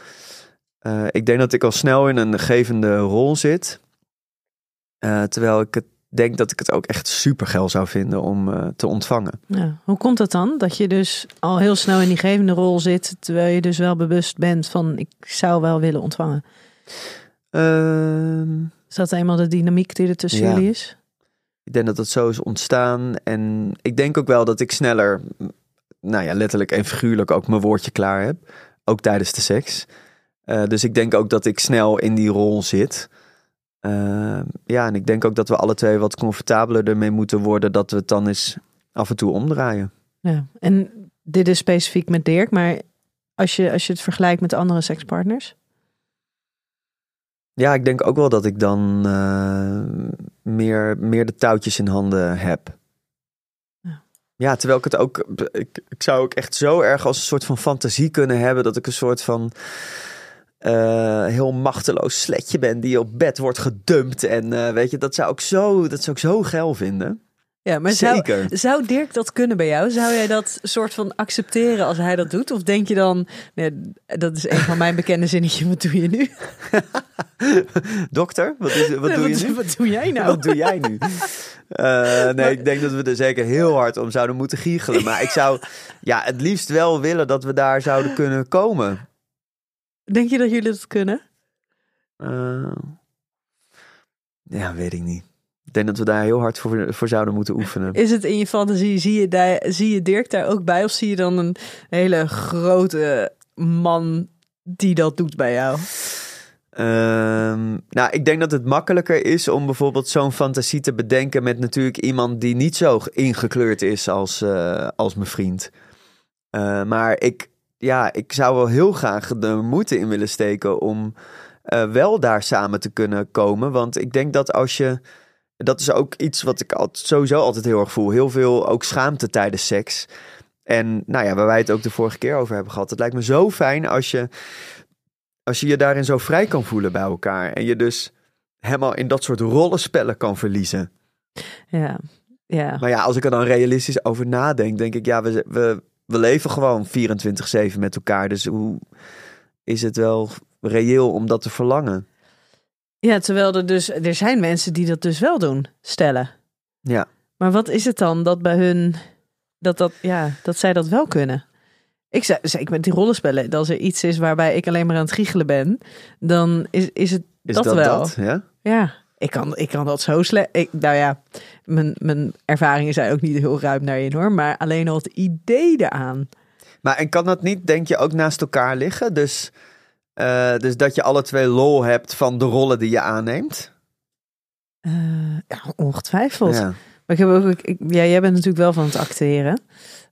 Uh, ik denk dat ik al snel in een gevende rol zit. terwijl ik het denk dat ik het ook echt super geil zou vinden om uh, te ontvangen. Ja. Hoe komt het dan dat je dus al heel snel in die gevende rol zit, terwijl je dus wel bewust bent van ik zou wel willen ontvangen? Uh, is dat eenmaal de dynamiek die er tussen ja. jullie is? Ik denk dat het zo is ontstaan en ik denk ook wel dat ik sneller, nou ja, letterlijk en figuurlijk ook mijn woordje klaar heb, ook tijdens de seks. Uh, dus ik denk ook dat ik snel in die rol zit. Uh, ja, en ik denk ook dat we alle twee wat comfortabeler ermee moeten worden dat we het dan eens af en toe omdraaien. Ja, en dit is specifiek met Dirk, maar als je, als je het vergelijkt met andere sekspartners? Ja, ik denk ook wel dat ik dan uh, meer, meer de touwtjes in handen heb. Ja. ja, terwijl ik het ook. Ik, ik zou ook echt zo erg als een soort van fantasie kunnen hebben dat ik een soort van uh, heel machteloos sletje ben die op bed wordt gedumpt. En uh, weet je, dat zou ik zo, dat zou ik zo geil vinden. Ja, maar Zeker. Zou, zou Dirk dat kunnen bij jou? Zou jij dat soort van accepteren als hij dat doet? Of denk je dan, nee, dat is een van mijn bekende zinnetjes, wat doe je nu? Dokter, wat, is, wat doe je nu? Wat doe jij nou? Wat doe jij nu? Uh, nee, ik denk dat we er zeker heel hard om zouden moeten giechelen. Maar ik zou ja, het liefst wel willen dat we daar zouden kunnen komen. Denk je dat jullie dat kunnen? Uh, ja, weet ik niet. Ik denk dat we daar heel hard voor, voor zouden moeten oefenen. Is het in je fantasie, zie je, daar, zie je Dirk daar ook bij? Of zie je dan een hele grote man die dat doet bij jou? Um, nou, ik denk dat het makkelijker is om bijvoorbeeld zo'n fantasie te bedenken met natuurlijk iemand die niet zo ingekleurd is als, uh, als mijn vriend. Uh, maar ik, ja, ik zou wel heel graag de moeite in willen steken om uh, wel daar samen te kunnen komen. Want ik denk dat als je. Dat is ook iets wat ik altijd, sowieso altijd heel erg voel. Heel veel ook schaamte tijdens seks. En nou ja, waar wij het ook de vorige keer over hebben gehad. Het lijkt me zo fijn als je, als je je daarin zo vrij kan voelen bij elkaar. En je dus helemaal in dat soort rollenspellen kan verliezen. Ja, ja. Maar ja, als ik er dan realistisch over nadenk, denk ik, ja, we, we, we leven gewoon 24-7 met elkaar. Dus hoe is het wel reëel om dat te verlangen? Ja, terwijl er dus, er zijn mensen die dat dus wel doen, stellen. Ja. Maar wat is het dan dat bij hun, dat, dat, ja, dat zij dat wel kunnen? Ik zei, ik met die rollenspellen, als er iets is waarbij ik alleen maar aan het giechelen ben, dan is, is het is dat, dat wel. Dat, ja? Ja. Ik kan, ik kan dat zo slecht. Ik, nou ja, mijn, mijn ervaringen zijn ook niet heel ruim daarin hoor. Maar alleen al het idee eraan. Maar en kan dat niet, denk je, ook naast elkaar liggen? Dus, uh, dus dat je alle twee lol hebt van de rollen die je aanneemt? Uh, ja, ongetwijfeld. Ja. Maar ik heb ook, ik, ja, jij bent natuurlijk wel van het acteren.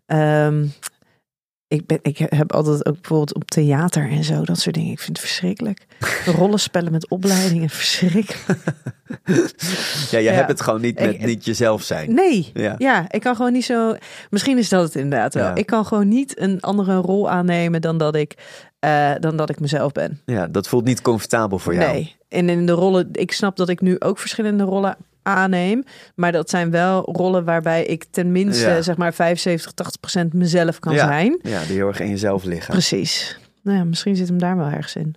Um, ik, ben, ik heb altijd ook bijvoorbeeld op theater en zo, dat soort dingen. Ik vind het verschrikkelijk. Rollenspellen met opleidingen, verschrikkelijk. ja, je hebt het gewoon niet met niet jezelf zijn. Nee, ja. ja. ik kan gewoon niet zo... Misschien is dat het inderdaad wel. Ik kan gewoon niet een andere rol aannemen dan dat ik, uh, dan dat ik mezelf ben. Ja, dat voelt niet comfortabel voor jou. Nee, en in de rollen... Ik snap dat ik nu ook verschillende rollen aanneem. Maar dat zijn wel rollen waarbij ik tenminste Ja. zeg maar 75, 80 procent mezelf kan Ja. zijn. Ja, die heel erg in jezelf liggen. Precies. Nou ja, misschien zit hem daar wel ergens in.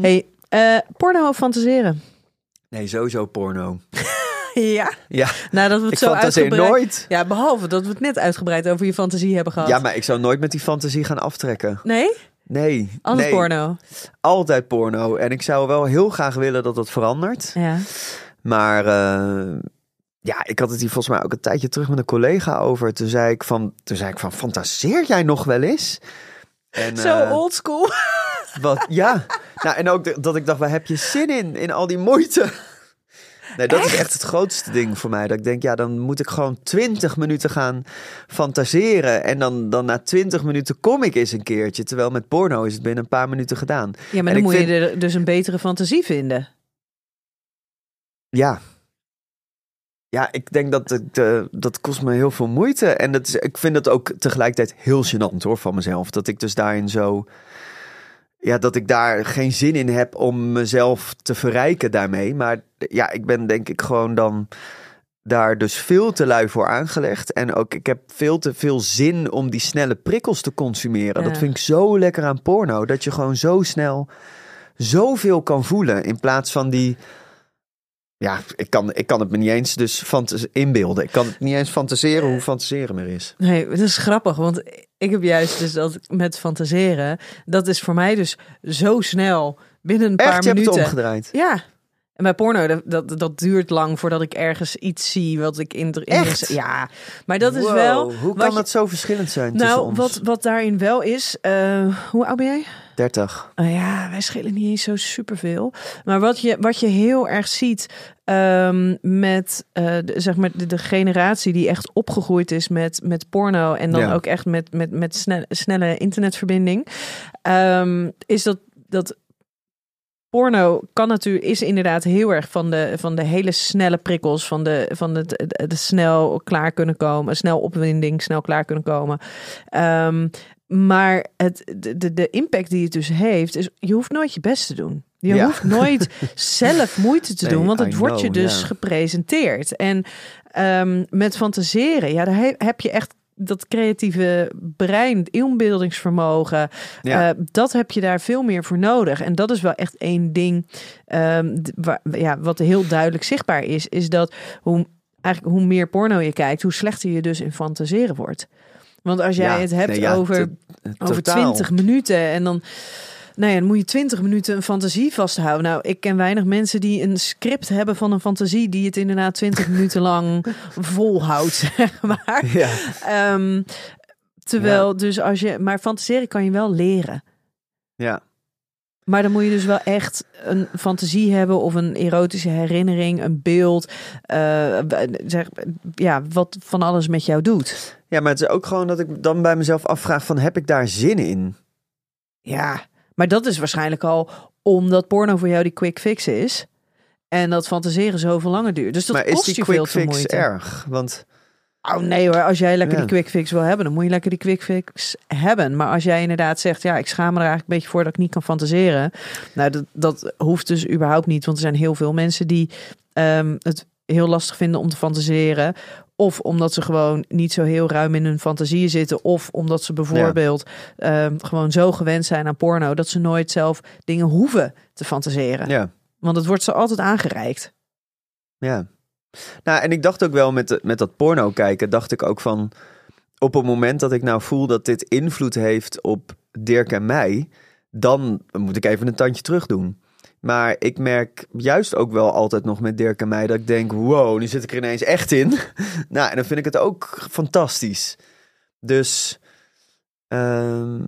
Hey, eh, porno of fantaseren? Nee, sowieso porno. Ja. Ja, Nou, dat we het ik zo uitgebreid... nooit. Ja, behalve dat we het net uitgebreid over je fantasie hebben gehad. Ja, maar ik zou nooit met die fantasie gaan aftrekken. Nee? Nee. Alles nee. porno. Altijd porno. En ik zou wel heel graag willen dat dat verandert. Ja. Maar eh, ja, ik had het hier volgens mij ook een tijdje terug met een collega over. Toen zei ik van, toen zei ik van fantaseer jij nog wel eens? En, Zo eh, oldschool. Wat, ja. Nou, en ook de- dat ik dacht, waar heb je zin in? In al die moeite. Nee, dat is echt het grootste ding voor mij. Dat ik denk, ja, dan moet ik gewoon 20 minuten gaan fantaseren. En dan, dan na 20 minuten kom ik eens een keertje. Terwijl met porno is het binnen een paar minuten gedaan. Ja, maar En dan moet vind- je er dus een betere fantasie vinden. Ja. Ja, ik denk dat het, eh, dat kost me heel veel moeite. En dat is, ik vind het ook tegelijkertijd heel gênant hoor van mezelf. Dat ik dus daarin zo... Ja, dat ik daar geen zin in heb om mezelf te verrijken daarmee. Maar ja, ik ben denk ik gewoon dan daar dus veel te lui voor aangelegd. En ook ik heb veel te veel zin om die snelle prikkels te consumeren. Ja. Dat vind ik zo lekker aan porno. Dat je gewoon zo snel zoveel kan voelen. In plaats van die... Ja, ik kan, ik kan het me niet eens dus inbeelden. Ik kan het niet eens fantaseren hoe fantaseren meer is. Nee, het is grappig, want ik heb juist dus dat met fantaseren, dat is voor mij dus zo snel binnen een paar Echt, je hebt het omgedraaid. Ja. En bij porno, dat, dat, dat duurt lang voordat ik ergens iets zie wat ik in... Echt? Ja, maar dat is Wow, wel... Hoe kan je- dat zo verschillend zijn tussen Nou, ons? wat, wat daarin wel is... eh, hoe oud ben jij? 30. Nou ja, wij schelen niet eens zo superveel. Maar wat je, wat je heel erg ziet ehm, met eh, de, zeg maar de, de generatie die echt opgegroeid is met, met porno en dan Ja. ook echt met, met, met snelle, snelle internetverbinding, ehm, is dat, dat porno kan natuurlijk is inderdaad heel erg van de, van de hele snelle prikkels, van de, van het de, de snel klaar kunnen komen, snel opwinding, snel klaar kunnen komen. Ehm, maar het, de, de, impact die het dus heeft, is je hoeft nooit je best te doen. Je Ja. hoeft nooit zelf moeite te Nee, doen, want het I wordt je dus gepresenteerd. En ehm, met fantaseren, ja, daar he- heb je echt dat creatieve brein, het inbeeldingsvermogen, Ja. eh, dat heb je daar veel meer voor nodig. En dat is wel echt één ding ehm, waar, ja, wat heel duidelijk zichtbaar is, is dat hoe, eigenlijk hoe meer porno je kijkt, hoe slechter je dus in fantaseren wordt. Want als jij Ja, het hebt nee, ja, over, te- over totaal. 20 minuten en dan, nou ja, dan moet je 20 minuten een fantasie vasthouden. Nou, ik ken weinig mensen die een script hebben van een fantasie die het inderdaad 20 minuten lang volhoudt, zeg maar. Ja. Ehm, terwijl dus als je, maar fantaseren kan je wel leren. ja. Maar dan moet je dus wel echt een fantasie hebben of een erotische herinnering, een beeld, eh, zeg, ja, wat van alles met jou doet. ja, maar het is ook gewoon dat ik dan bij mezelf afvraag van heb ik daar zin in? Ja, maar dat is waarschijnlijk al omdat porno voor jou die quick fix is. En dat fantaseren zoveel langer duurt. Dus dat maar is kost die je quick veel fix moeite. erg? Want Oh nee hoor, als jij lekker Ja. die quick fix wil hebben, dan moet je lekker die quick fix hebben. Maar als jij inderdaad zegt, ja, ik schaam me er eigenlijk een beetje voor dat ik niet kan fantaseren. Nou, dat, dat hoeft dus überhaupt niet, want er zijn heel veel mensen die ehm, het heel lastig vinden om te fantaseren. Of omdat ze gewoon niet zo heel ruim in hun fantasieën zitten. Of omdat ze bijvoorbeeld ehm, gewoon zo gewend zijn aan porno dat ze nooit zelf dingen hoeven te fantaseren. ja, Want het wordt ze altijd aangereikt. ja. Nou, en ik dacht ook wel met, met dat porno kijken, dacht ik ook van op het moment dat ik nou voel dat dit invloed heeft op Dirk en mij, dan moet ik even een tandje terug doen. Maar ik merk juist ook wel altijd nog met Dirk en mij dat ik denk, wow, nu zit ik er ineens echt in. nou, en dan vind ik het ook fantastisch. Dus ehm,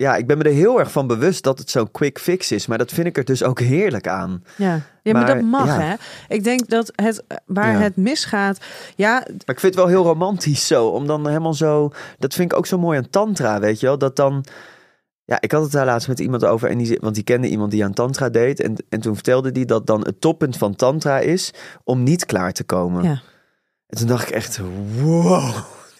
ja, ik ben me er heel erg van bewust dat het zo'n quick fix is. Maar dat vind ik er dus ook heerlijk aan. Ja, ja maar, Maar, dat mag ja. hè. Ik denk dat het waar Ja. het misgaat, ja, Maar ik vind het wel heel romantisch zo. Om dan helemaal zo. Dat vind ik ook zo mooi aan Tantra, weet je wel. Dat dan. Ja, ik had het daar laatst met iemand over. En die, want die kende iemand die aan Tantra deed. En, en toen vertelde die dat dan het toppunt van Tantra is. om niet klaar te komen. Ja. En toen dacht ik echt. Wow.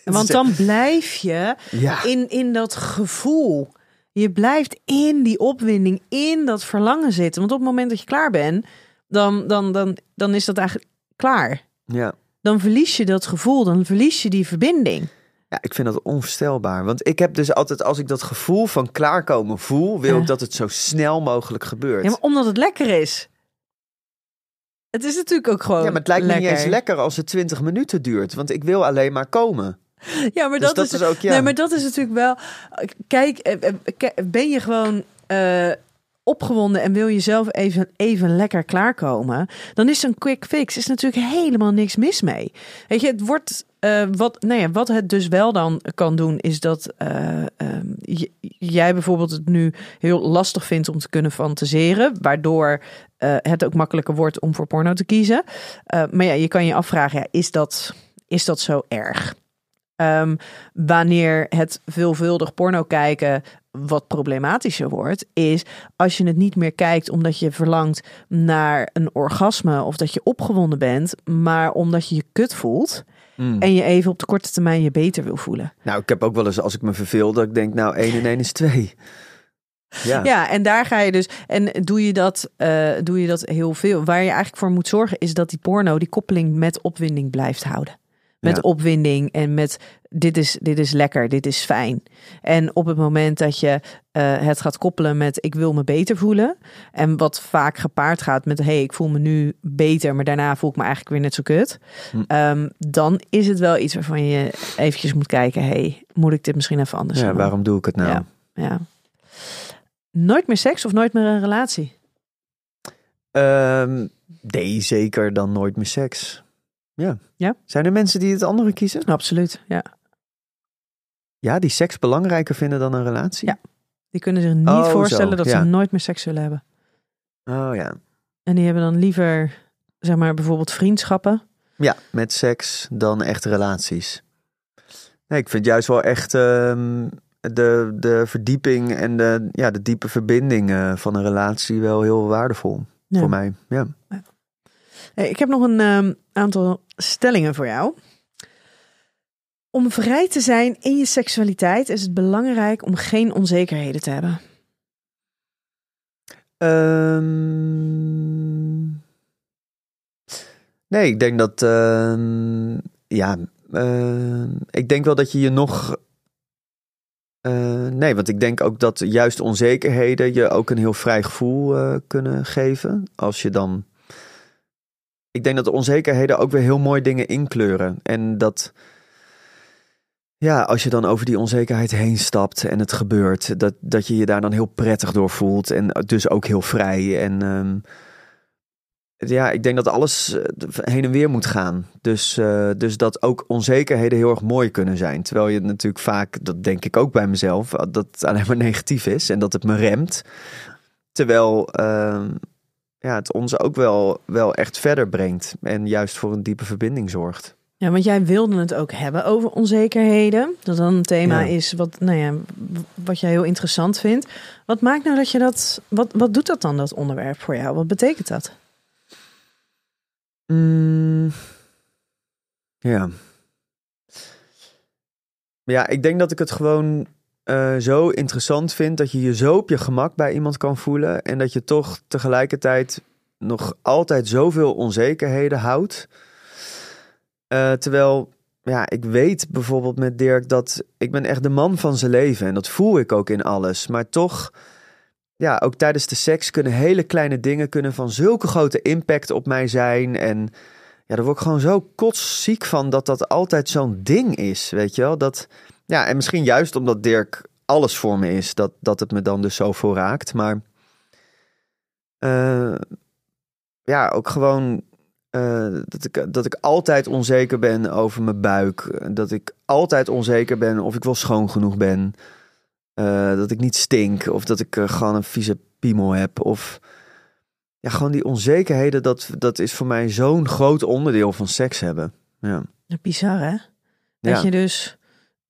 want dan blijf je Ja. in, in dat gevoel. Je blijft in die opwinding, in dat verlangen zitten. Want op het moment dat je klaar bent, dan, dan, dan, dan is dat eigenlijk klaar. Ja. dan verlies je dat gevoel, dan verlies je die verbinding. Ja, ik vind dat onvoorstelbaar. Want ik heb dus altijd, als ik dat gevoel van klaarkomen voel, wil Ja. ik dat het zo snel mogelijk gebeurt. Ja, maar omdat het lekker is. Het is natuurlijk ook gewoon. Ja, maar het lijkt me niet eens lekker als het 20 minuten duurt. Want ik wil alleen maar komen. Ja, maar Dus dat, dat is, is ook, ja. Nee, maar dat is natuurlijk wel. Kijk, eh, eh, ben je gewoon eh, opgewonden en wil je zelf even, even lekker klaarkomen, dan is een quick fix is natuurlijk helemaal niks mis mee. Weet je, het wordt. wat, nou ja, wat het dus wel dan kan doen, is dat eh, ehm, jij bijvoorbeeld het nu heel lastig vindt om te kunnen fantaseren, waardoor het ook makkelijker wordt om voor porno te kiezen. Maar ja, je kan je afvragen, ja, is, dat, is dat zo erg? Ehm, wanneer het veelvuldig porno kijken wat problematischer wordt, is als je het niet meer kijkt omdat je verlangt naar een orgasme of dat je opgewonden bent, maar omdat je je kut voelt Mm. en je even op de korte termijn je beter wil voelen. Nou, ik heb ook wel eens als ik me verveel dat ik denk, nou, 1 en 1 is 2. Ja. Ja, en daar ga je dus. En doe je dat, eh, doe je dat heel veel. Waar je eigenlijk voor moet zorgen, is dat die porno die koppeling met opwinding blijft houden. Met Ja. opwinding en met dit is, dit is lekker, dit is fijn. En op het moment dat je eh, het gaat koppelen met ik wil me beter voelen. En wat vaak gepaard gaat met hey, ik voel me nu beter, maar daarna voel ik me eigenlijk weer net zo kut. Hm. Ehm, dan is het wel iets waarvan je eventjes moet kijken. hey, moet ik dit misschien even anders Ja, doen? waarom doe ik het nou? Ja. Ja. Nooit meer seks of nooit meer een relatie? Ehm, nee, zeker dan nooit meer seks. Ja. Ja? Zijn er mensen die het andere kiezen? Absoluut, ja. Ja, die seks belangrijker vinden dan een relatie? Ja. Die kunnen zich niet Oh, zo, voorstellen dat ja. ze nooit meer seks zullen hebben. Oh ja. En die hebben dan liever, zeg maar, bijvoorbeeld vriendschappen. Ja, met seks dan echt relaties. Nee, ik vind juist wel echt ehm, de, de verdieping en de, ja, de diepe verbinding eh, van een relatie wel heel waardevol Ja. voor mij. Ja. Ik heb nog een ehm, aantal stellingen voor jou. Om vrij te zijn in je seksualiteit is het belangrijk om geen onzekerheden te hebben. Ehm, nee, ik denk dat. ehm, ja, ik denk wel dat je je nog. eh, nee, want ik denk ook dat juist onzekerheden je ook een heel vrij gevoel eh, kunnen geven. Als je dan. Ik denk dat de onzekerheden ook weer heel mooi dingen inkleuren. En dat. Ja, als je dan over die onzekerheid heen stapt en het gebeurt, dat, dat je je daar dan heel prettig door voelt en dus ook heel vrij. En ehm, ja, ik denk dat alles eh, heen en weer moet gaan. Dus, eh, dus dat ook onzekerheden heel erg mooi kunnen zijn. Terwijl je natuurlijk vaak, dat denk ik ook bij mezelf, dat het alleen maar negatief is en dat het me remt. Terwijl ehm, ja, het ons ook wel, wel echt verder brengt en juist voor een diepe verbinding zorgt. Ja, want jij wilde het ook hebben over onzekerheden. Dat dan een thema Ja. is wat, nou ja, wat jij heel interessant vindt. Wat maakt nou dat je dat. Wat, wat doet dat dan, dat onderwerp voor jou? Wat betekent dat? Mm, ja. Ja, ik denk dat ik het gewoon eh, zo interessant vind dat je je zo op je gemak bij iemand kan voelen en dat je toch tegelijkertijd nog altijd zoveel onzekerheden houdt. Eh, terwijl, ja, ik weet bijvoorbeeld met Dirk dat ik ben echt de man van zijn leven en dat voel ik ook in alles. Maar toch, ja, ook tijdens de seks kunnen hele kleine dingen kunnen van zulke grote impact op mij zijn en ja, daar word ik gewoon zo kotsziek van dat dat altijd zo'n ding is, weet je wel? Dat, ja, en misschien juist omdat Dirk alles voor me is, dat, dat het me dan dus zo veel raakt. Maar eh, ja, ook gewoon eh, dat, ik, dat ik altijd onzeker ben over mijn buik. Dat ik altijd onzeker ben of ik wel schoon genoeg ben. Eh, dat ik niet stink of dat ik gewoon een vieze piemel heb. Of ja, gewoon die onzekerheden, dat, dat is voor mij zo'n groot onderdeel van seks hebben. Ja. Bizar, hè? Dat Ja. je dus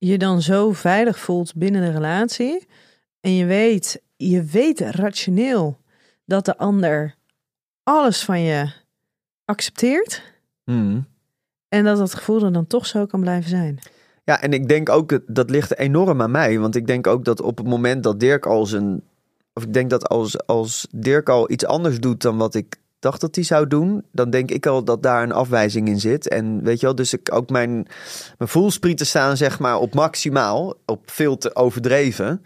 je dan zo veilig voelt binnen de relatie. En je weet, je weet rationeel dat de ander alles van je accepteert. Mm. En dat dat gevoel er dan toch zo kan blijven zijn. Ja, en ik denk ook, dat- dat ligt enorm aan mij. Want ik denk ook dat op het moment dat Dirk al zijn... Of ik denk dat als, als Dirk al iets anders doet dan wat ik dacht dat hij zou doen, dan denk ik al dat daar een afwijzing in zit. En weet je wel, dus ik ook mijn, mijn voelsprieten staan zeg maar op maximaal, op veel te overdreven.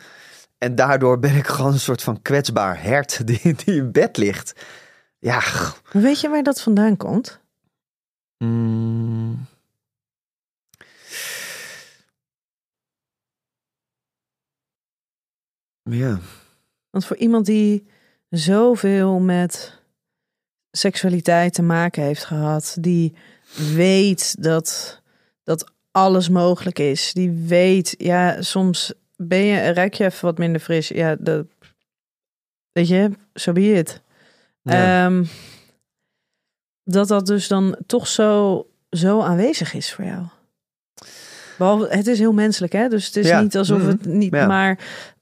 En daardoor ben ik gewoon een soort van kwetsbaar hert die, die in bed ligt. Ja. Weet je waar dat vandaan komt? Mm. Ja. Want voor iemand die zoveel met seksualiteit te maken heeft gehad, die weet dat, dat alles mogelijk is, die weet, ja, soms ben je, ruik je even wat minder fris. Ja, dat, weet je, zo so be it. Ja. Ehm, dat dat dus dan toch zo, zo aanwezig is voor jou. Behalve, het is heel menselijk, hè? Dus het is Ja. niet alsof Mhm. het niet, Ja. maar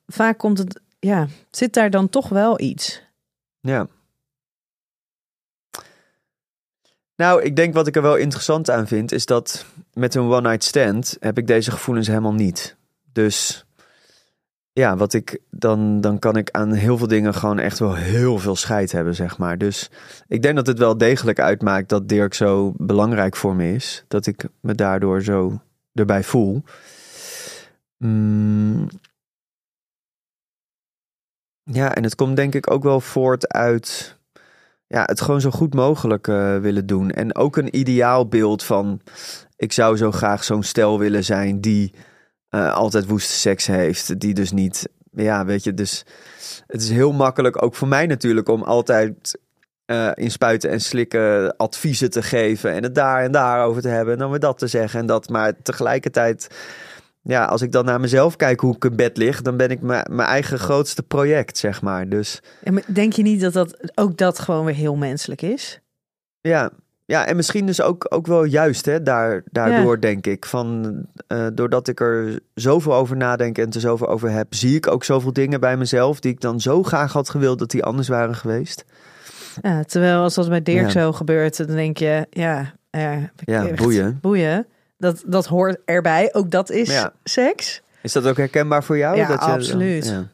vaak komt het, ja, zit daar dan toch wel iets. Ja. Nou, ik denk wat ik er wel interessant aan vind, is dat met een one-night stand heb ik deze gevoelens helemaal niet. Dus ja, wat ik dan, dan kan ik aan heel veel dingen gewoon echt wel heel veel scheid hebben, zeg maar. Dus ik denk dat het wel degelijk uitmaakt dat Dirk zo belangrijk voor me is. Dat ik me daardoor zo erbij voel. Mm. Ja, en het komt denk ik ook wel voort uit ja, het gewoon zo goed mogelijk eh, willen doen. En ook een ideaalbeeld van ik zou zo graag zo'n stel willen zijn die eh, altijd woeste seks heeft. Die dus niet, ja, weet je, dus het is heel makkelijk ook voor mij natuurlijk om altijd eh, in spuiten en slikken adviezen te geven en het daar en daar over te hebben en dan weer dat te zeggen en dat. Maar tegelijkertijd, ja, als ik dan naar mezelf kijk hoe ik in bed lig, dan ben ik mijn eigen grootste project, zeg maar. Dus Ja, maar denk je niet dat, dat ook dat gewoon weer heel menselijk is? Ja, ja en misschien dus ook, ook wel juist hè, daar, daardoor denk ik. Van, eh, doordat ik er zoveel over nadenk en er zoveel over heb, zie ik ook zoveel dingen bij mezelf die ik dan zo graag had gewild dat die anders waren geweest. Ja, terwijl als dat bij Dirk Ja. zo gebeurt, dan denk je, ja, ja, boeien. boeien. Dat, dat hoort erbij. Ook dat is Ja. seks. Is dat ook herkenbaar voor jou? Ja, dat je, absoluut. Ja.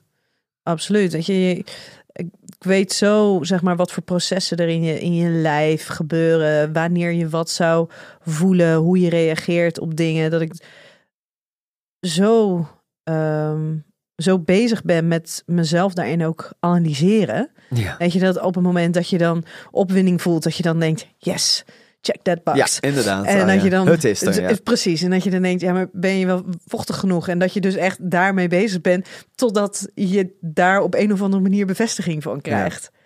Absoluut. Dat je, je- ik weet zo, zeg maar, wat voor processen er in je, in je lijf gebeuren. Wanneer je wat zou voelen, hoe je reageert op dingen. Dat ik zo, ehm, zo bezig ben met mezelf daarin ook analyseren. Ja. Weet je dat op het moment dat je dan opwinding voelt, dat je dan denkt: yes, check that box. ja, inderdaad. En Oh, dat ja. je dan. Het is er, ja. het- Precies. En dat je dan denkt: ja, maar ben je wel vochtig genoeg? En dat je dus echt daarmee bezig bent. Totdat je daar op een of andere manier bevestiging van krijgt. Ja,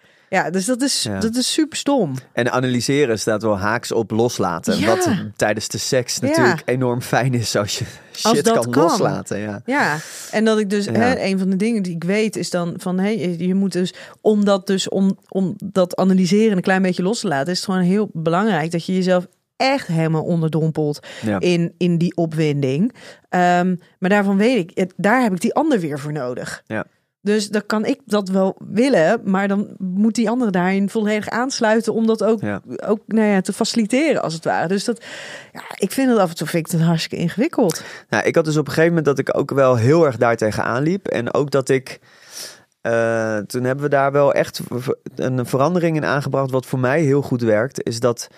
dus dat is, Ja. dat is super stom. En analyseren staat wel haaks op loslaten. Ja. Wat tijdens de seks Ja. natuurlijk enorm fijn is als je Als shit kan, kan. loslaten. Ja. Ja, en dat ik dus, Ja. hè, een van de dingen die ik weet is dan van, hé, je moet dus, om dat dus, om, om dat analyseren een klein beetje los te laten, is het gewoon heel belangrijk dat je jezelf echt helemaal onderdompelt Ja. in, in die opwinding. Ehm, maar daarvan weet ik, daar heb ik die ander weer voor nodig. Ja. Dus dan kan ik dat wel willen, maar dan moet die andere daarin volledig aansluiten om dat ook, Ja. ook nou ja, te faciliteren als het ware. Dus dat, ja, ik vind het af en toe vind ik het hartstikke ingewikkeld. Nou, ik had dus op een gegeven moment dat ik ook wel heel erg daar tegenaan liep. En ook dat ik. eh, toen hebben we daar wel echt een verandering in aangebracht. Wat voor mij heel goed werkt. Is dat.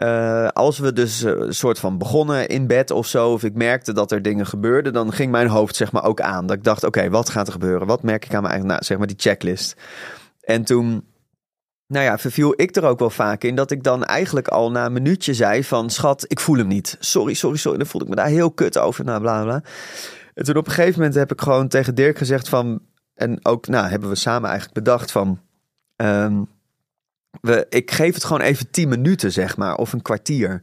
Eh, als we dus eh, een soort van begonnen in bed of zo. Of ik merkte dat er dingen gebeurden. Dan ging mijn hoofd zeg maar ook aan. Dat ik dacht: oké, wat gaat er gebeuren? Wat merk ik aan mijn eigen. Nou, zeg maar die checklist. En toen. Nou ja, verviel ik er ook wel vaak in dat ik dan eigenlijk al na een minuutje zei van... schat, ik voel hem niet. Sorry, sorry, sorry. Dan voelde ik me daar heel kut over. Nou, bla, bla. En toen op een gegeven moment heb ik gewoon tegen Dirk gezegd van... en ook, nou, hebben we samen eigenlijk bedacht van... ehm, we, ik geef het gewoon even tien minuten, zeg maar, of een kwartier.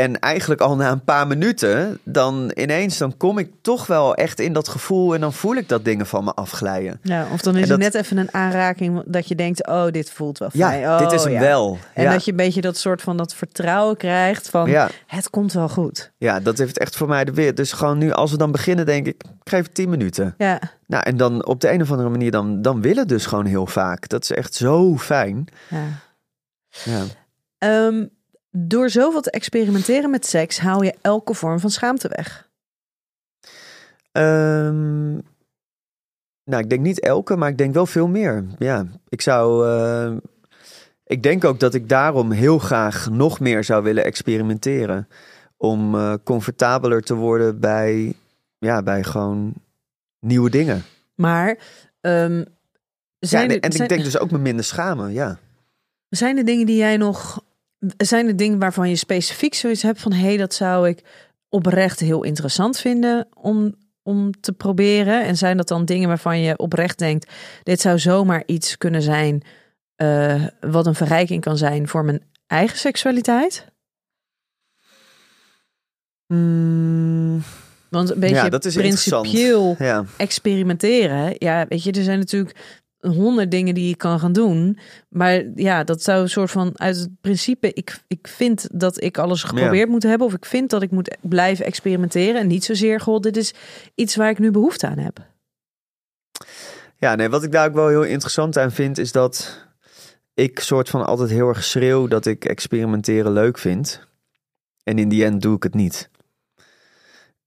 En eigenlijk al na een paar minuten, dan ineens, dan kom ik toch wel echt in dat gevoel... en dan voel ik dat dingen van me afglijden. Ja, of dan is dat- het net even een aanraking dat je denkt, oh, dit voelt wel Ja, fijn. Oh, dit is hem ja. wel. En ja. dat je een beetje dat soort van dat vertrouwen krijgt van, Ja. het komt wel goed. Ja, dat heeft echt voor mij de weer. Dus gewoon nu, als we dan beginnen, denk ik, ik geef het 10 minuten. Ja, Nou, en dan op de een of andere manier, dan, dan willen dus gewoon heel vaak. Dat is echt zo fijn. ja. Ja. Ehm, door zoveel te experimenteren met seks haal je elke vorm van schaamte weg. Ehm, nou, ik denk niet elke, maar ik denk wel veel meer. Ja, ik zou. eh, ik denk ook dat ik daarom heel graag nog meer zou willen experimenteren. Om eh, comfortabeler te worden bij, ja, bij gewoon nieuwe dingen. Maar ehm, zijn, ja, en zijn, ik denk dus ook me minder schamen, ja. zijn er dingen die jij nog... Zijn er dingen waarvan je specifiek zoiets hebt van... hé, hey, dat zou ik oprecht heel interessant vinden om, om te proberen? En zijn dat dan dingen waarvan je oprecht denkt... dit zou zomaar iets kunnen zijn... eh, wat een verrijking kan zijn voor mijn eigen seksualiteit? Mm, Want een beetje ja, dat is principieel. Ja. experimenteren. Ja, weet je, er zijn natuurlijk honderd dingen die je kan gaan doen. Maar ja, dat zou een soort van uit het principe. Ik, ik vind dat ik alles geprobeerd moet hebben. Of ik vind dat ik moet blijven experimenteren. En niet zozeer, goh, dit is iets waar ik nu behoefte aan heb. Ja, nee, wat ik daar ook wel heel interessant aan vind, is dat ik soort van altijd heel erg schreeuw dat ik experimenteren leuk vind. En in die end doe ik het niet.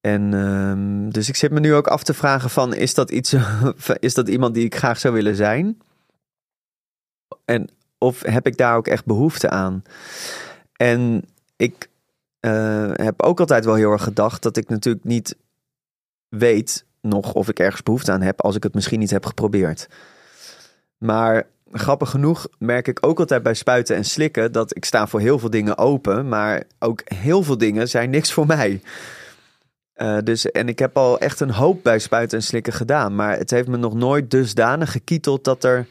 En ehm, dus ik zit me nu ook af te vragen van, is dat iets, is dat iemand die ik graag zou willen zijn? En of heb ik daar ook echt behoefte aan? En ik eh, heb ook altijd wel heel erg gedacht dat ik natuurlijk niet weet nog of ik ergens behoefte aan heb als ik het misschien niet heb geprobeerd. Maar grappig genoeg merk ik ook altijd bij spuiten en slikken dat ik sta voor heel veel dingen open, maar ook heel veel dingen zijn niks voor mij. Uh, dus, en ik heb al echt een hoop bij spuiten en slikken gedaan, maar het heeft me nog nooit dusdanig gekieteld dat er.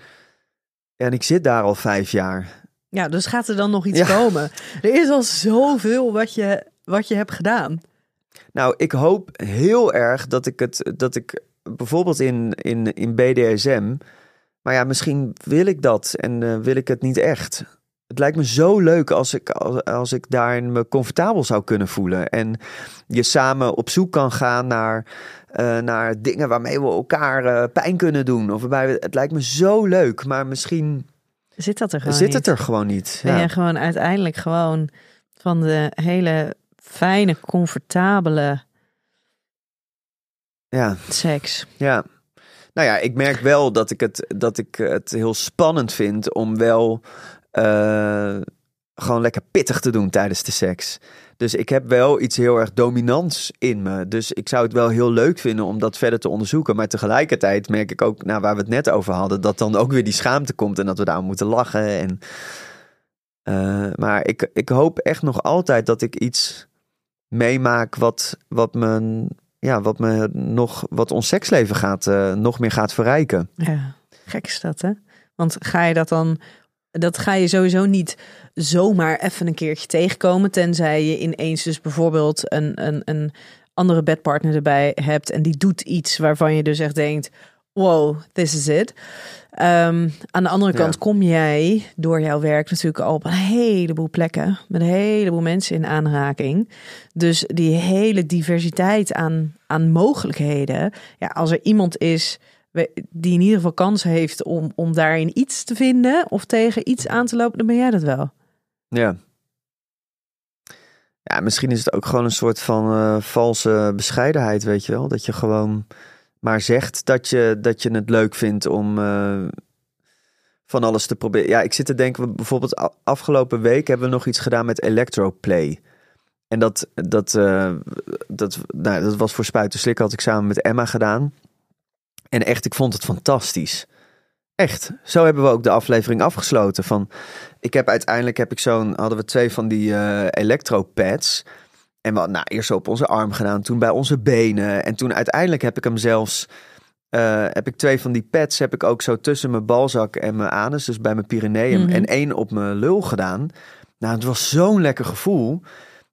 En ik zit daar al vijf jaar. Ja, dus gaat er dan nog iets ja. komen? Er is al zoveel wat je, wat je hebt gedaan. Nou, ik hoop heel erg dat ik het, dat ik bijvoorbeeld in, in, in BDSM, maar ja, misschien wil ik dat en uh, wil ik het niet echt. Het lijkt me zo leuk als ik, als, als ik daarin me comfortabel zou kunnen voelen. En je samen op zoek kan gaan naar, uh, naar dingen waarmee we elkaar uh, pijn kunnen doen. Of waarbij we, het lijkt me zo leuk, maar misschien zit dat er gewoon zit niet. het er gewoon niet. Ben ja. je gewoon uiteindelijk gewoon van de hele fijne, comfortabele ja. seks. Ja. Nou ja, ik merk wel dat ik het, dat ik het heel spannend vind om wel uh, gewoon lekker pittig te doen tijdens de seks. Dus ik heb wel iets heel erg dominants in me. Dus ik zou het wel heel leuk vinden om dat verder te onderzoeken. Maar tegelijkertijd merk ik ook, nou, waar we het net over hadden, dat dan ook weer die schaamte komt en dat we daar moeten lachen. En, uh, maar ik, ik hoop echt nog altijd dat ik iets meemaak wat, wat me ja, wat me nog, wat ons seksleven gaat, uh, nog meer gaat verrijken. Ja, gek is dat, hè? Want ga je dat dan, dat ga je sowieso niet zomaar even een keertje tegenkomen, tenzij je ineens dus bijvoorbeeld een, een, een andere bedpartner erbij hebt en die doet iets waarvan je dus echt denkt, wow, this is it. Um, aan de andere kant ja. kom jij door jouw werk natuurlijk al op een heleboel plekken met een heleboel mensen in aanraking. Dus die hele diversiteit aan, aan mogelijkheden. Ja, als er iemand is die in ieder geval kans heeft om, om daarin iets te vinden of tegen iets aan te lopen, dan ben jij dat wel. Ja. Ja, misschien is het ook gewoon een soort van uh, valse bescheidenheid, weet je wel. Dat je gewoon maar zegt dat je, dat je het leuk vindt om uh, van alles te proberen. Ja, ik zit te denken, bijvoorbeeld afgelopen week hebben we nog iets gedaan met Electroplay. En dat, dat, uh, dat, nou, dat was voor Spuiten Slik, had ik samen met Emma gedaan. En echt, ik vond het fantastisch. Echt. Zo hebben we ook de aflevering afgesloten. Van, ik heb uiteindelijk heb ik zo'n, hadden we twee van die uh, electropads. En we hadden nou, eerst op onze arm gedaan, toen bij onze benen. En toen uiteindelijk heb ik hem zelfs, uh, heb ik twee van die pads, heb ik ook zo tussen mijn balzak en mijn anus, dus bij mijn Pyreneeën. Mm -hmm. En één op mijn lul gedaan. Nou, het was zo'n lekker gevoel.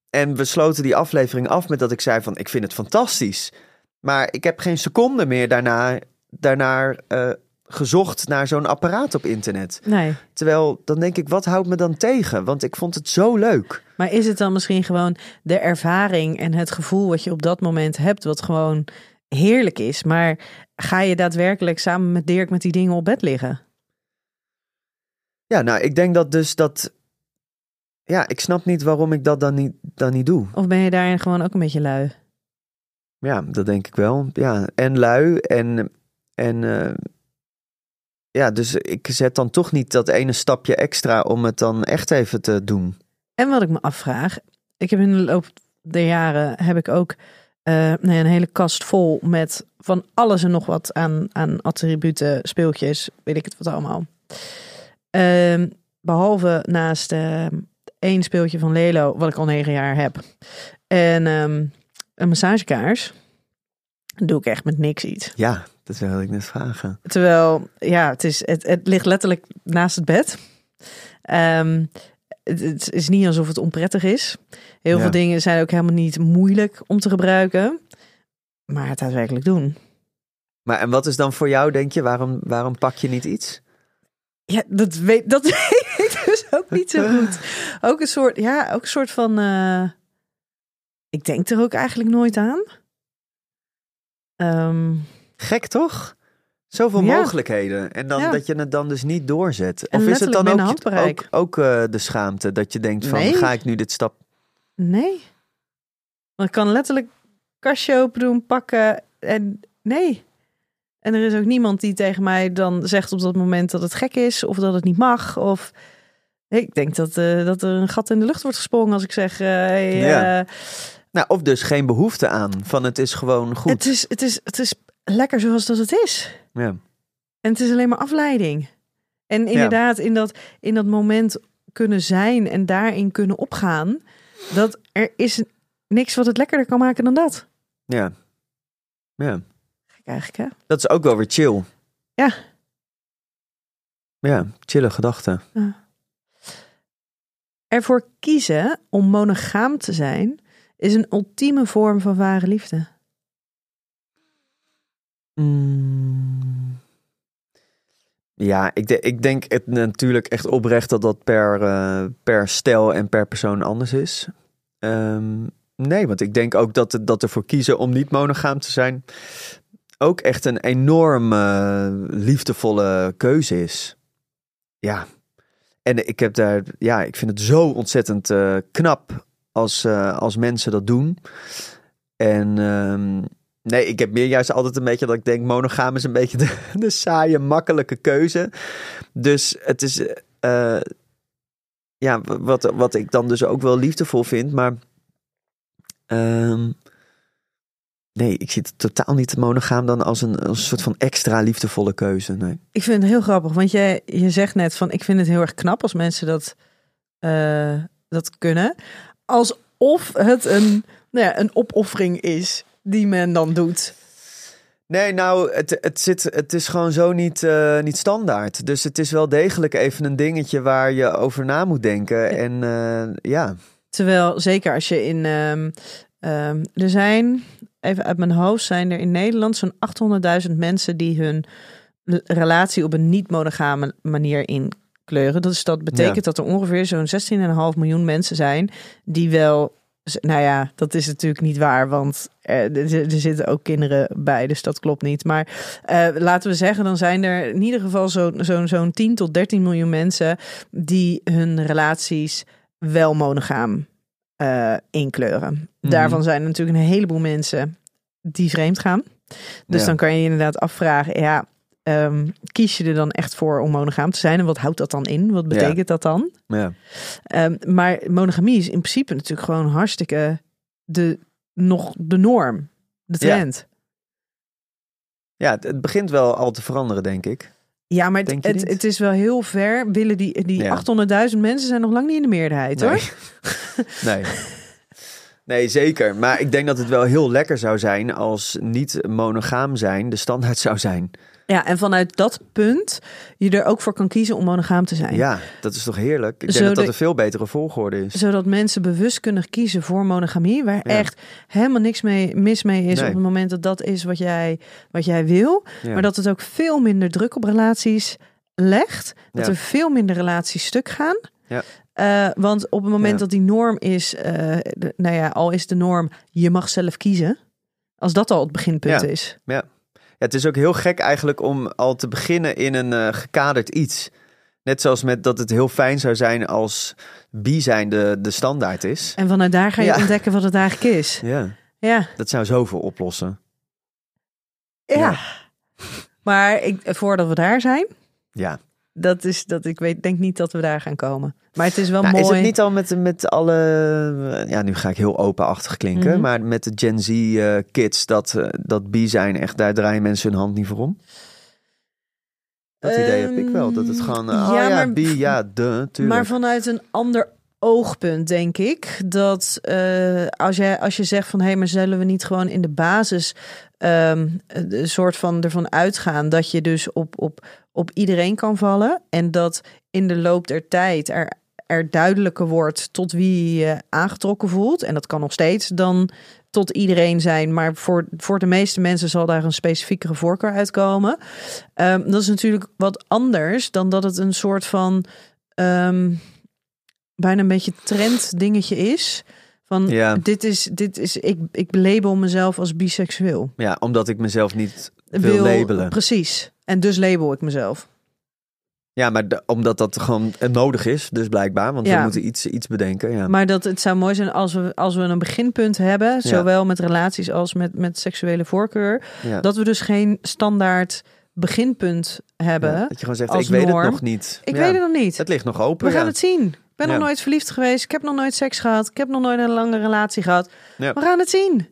En we sloten die aflevering af met dat ik zei van, ik vind het fantastisch. Maar ik heb geen seconde meer daarna, daarna uh, gezocht naar zo'n apparaat op internet. Nee. Terwijl, dan denk ik, wat houdt me dan tegen? Want ik vond het zo leuk. Maar is het dan misschien gewoon de ervaring en het gevoel wat je op dat moment hebt, wat gewoon heerlijk is? Maar ga je daadwerkelijk samen met Dirk met die dingen op bed liggen? Ja, nou, ik denk dat dus dat. Ja, ik snap niet waarom ik dat dan niet, dan niet doe. Of ben je daarin gewoon ook een beetje lui? Ja, dat denk ik wel. Ja, en lui en. en uh, ja, dus ik zet dan toch niet dat ene stapje extra om het dan echt even te doen. En wat ik me afvraag, ik heb in de loop der jaren heb ik ook eh, nee, een hele kast vol met van alles en nog wat aan, aan attributen, speeltjes, weet ik het wat allemaal. Ehm, behalve naast eh, één speeltje van Lelo, wat ik al negen jaar heb, en ehm, een massagekaars, doe ik echt met niks iets. Ja, dat wilde ik net vragen. Terwijl, ja, het, is, het, het ligt letterlijk naast het bed. Ehm, het, het is niet alsof het onprettig is. Heel Ja. veel dingen zijn ook helemaal niet moeilijk om te gebruiken. Maar het daadwerkelijk doen. Maar en wat is dan voor jou, denk je, waarom, waarom pak je niet iets? Ja, dat weet, dat weet ik dus ook niet zo goed. Ook een soort, ja, ook een soort van. eh, ik denk er ook eigenlijk nooit aan. Ehm, Gek toch? Zoveel Ja. mogelijkheden. En dan Ja. dat je het dan dus niet doorzet. En Of is het dan ook, ook, ook eh, de schaamte dat je denkt van Nee. ga ik nu dit stap... nee. Want ik kan letterlijk kastje open doen, pakken en nee. En er is ook niemand die tegen mij dan zegt op dat moment dat het gek is of dat het niet mag. Of ik denk dat, eh, dat er een gat in de lucht wordt gesprongen als ik zeg: eh, hey, Ja. Nou, of dus geen behoefte aan. Van het is gewoon goed. het, is, het, is, het is lekker zoals dat het is. Ja. En het is alleen maar afleiding. En inderdaad, in, dat, in dat moment kunnen zijn en daarin kunnen opgaan, dat er is niks wat het lekkerder kan maken dan dat. ja. Ja. Gek eigenlijk, hè? Dat is ook wel weer chill. Ja. Ja, chille gedachten. Ervoor kiezen om monogaam te zijn, is een ultieme vorm van ware liefde. Mm. Ja, ik, ik denk het natuurlijk echt oprecht dat dat per, eh, per stijl en per persoon anders is. Ehm, nee, want ik denk ook dat, dat ervoor kiezen om niet monogaam te zijn ook echt een enorm eh, liefdevolle keuze is. Ja, en ik heb daar, ja, ik vind het zo ontzettend eh, knap als, eh, als mensen dat doen. En ehm, nee, ik heb meer juist altijd een beetje dat ik denk, monogaam is een beetje de, de saaie, makkelijke keuze. Dus het is, eh, ja, wat, wat ik dan dus ook wel liefdevol vind, maar ehm, nee, ik zie het totaal niet monogaam dan als een, als een soort van extra liefdevolle keuze. Nee. Ik vind het heel grappig, want jij, je zegt net van, ik vind het heel erg knap als mensen dat, eh, dat kunnen. Alsof het een, nou ja, een opoffering is die men dan doet. Nee, nou, het, het, zit, het is gewoon zo niet, eh, niet standaard. Dus het is wel degelijk even een dingetje waar je over na moet denken. En eh, ja, Terwijl, zeker als je in. ehm, er zijn, even uit mijn hoofd, zijn er in Nederland zo'n 800.000 mensen die hun relatie op een niet-monogame manier inkleuren. Dus dat betekent dat er ongeveer zo'n 16,5 miljoen mensen zijn die wel. Nou ja, dat is natuurlijk niet waar, want eh, er, er zitten ook kinderen bij, dus dat klopt niet. Maar eh, laten we zeggen, dan zijn er in ieder geval zo'n zo'n zo'n 10 tot 13 miljoen mensen die hun relaties wel monogaam eh, inkleuren. Mhm. Daarvan zijn er natuurlijk een heleboel mensen die vreemd gaan. Dus Ja. dan kan je je inderdaad afvragen, ja, ehm, kies je er dan echt voor om monogaam te zijn? En wat houdt dat dan in? Wat betekent dat dan? ja. Ehm, maar monogamie is in principe natuurlijk gewoon hartstikke de, nog de norm, de trend. ja het, het begint wel al te veranderen, denk ik. Ja, maar het, het, is wel heel ver. Willen die, die Ja. 800.000 mensen zijn nog lang niet in de meerderheid, hoor. Nee. Nee, zeker. Maar ik denk dat het wel heel lekker zou zijn als niet monogaam zijn de standaard zou zijn. Ja, en vanuit dat punt je er ook voor kan kiezen om monogaam te zijn. Ja, dat is toch heerlijk? Ik denk dat dat een veel betere volgorde is. Zodat mensen bewust kunnen kiezen voor monogamie, waar Ja. echt helemaal niks mee, mis mee is Nee. op het moment dat dat is wat jij, wat jij wil. Ja. Maar dat het ook veel minder druk op relaties legt. Dat Ja. er veel minder relaties stuk gaan. Ja. Eh, want op het moment dat die norm is, eh, de- nou ja, al is de norm, je mag zelf kiezen. Als dat al het beginpunt Ja. is. Ja, het is ook heel gek eigenlijk om al te beginnen in een eh, gekaderd iets. Net zoals met dat het heel fijn zou zijn als bi zijn de, de standaard is. En vanuit daar ga je Ja. ontdekken wat het eigenlijk is. Ja, Ja. dat zou zoveel oplossen. Ja. Ja. Maar ik, voordat we daar zijn, Ja. Dat is dat ik weet, denk niet dat we daar gaan komen. Maar het is wel Nou, mooi. is het niet al met, met alle... Ja, nu ga ik heel openachtig klinken. Mhm. Maar met de Gen Z eh, kids, dat, eh, dat bi zijn echt... Daar draaien mensen hun hand niet voor om. Dat idee heb ik wel. Dat het gewoon... eh, Ehm, oh ja, ja, maar- bi, ja, de, tuurlijk. Maar vanuit een ander oogpunt denk ik dat eh, als, je, als je zegt van hé, hey, maar zullen we niet gewoon in de basis ehm, een soort van ervan uitgaan dat je dus op, op, op iedereen kan vallen en dat in de loop der tijd er, er duidelijker wordt tot wie je aangetrokken voelt. En dat kan nog steeds dan tot iedereen zijn, maar voor, voor de meeste mensen zal daar een specifiekere voorkeur uitkomen. Ehm, dat is natuurlijk wat anders dan dat het een soort van ehm, bijna een beetje trend dingetje is. Van Ja. dit is, dit is, ik, ik label mezelf als biseksueel. Ja, omdat ik mezelf niet wil, labelen. Precies. En dus label ik mezelf. Ja, maar de- omdat dat gewoon eh, nodig is, dus blijkbaar. Want Ja. we moeten iets, iets bedenken. Ja. Maar dat het zou mooi zijn als we, als we een beginpunt hebben, zowel met relaties als met, met seksuele voorkeur, ja. dat we dus geen standaard beginpunt hebben. Dat je gewoon zegt, ik weet het nog niet. Ik weet het nog niet. Het ligt nog open. We gaan het zien. Ik ben nog nooit verliefd geweest. Ik heb nog nooit seks gehad. Ik heb nog nooit een lange relatie gehad. We gaan het zien.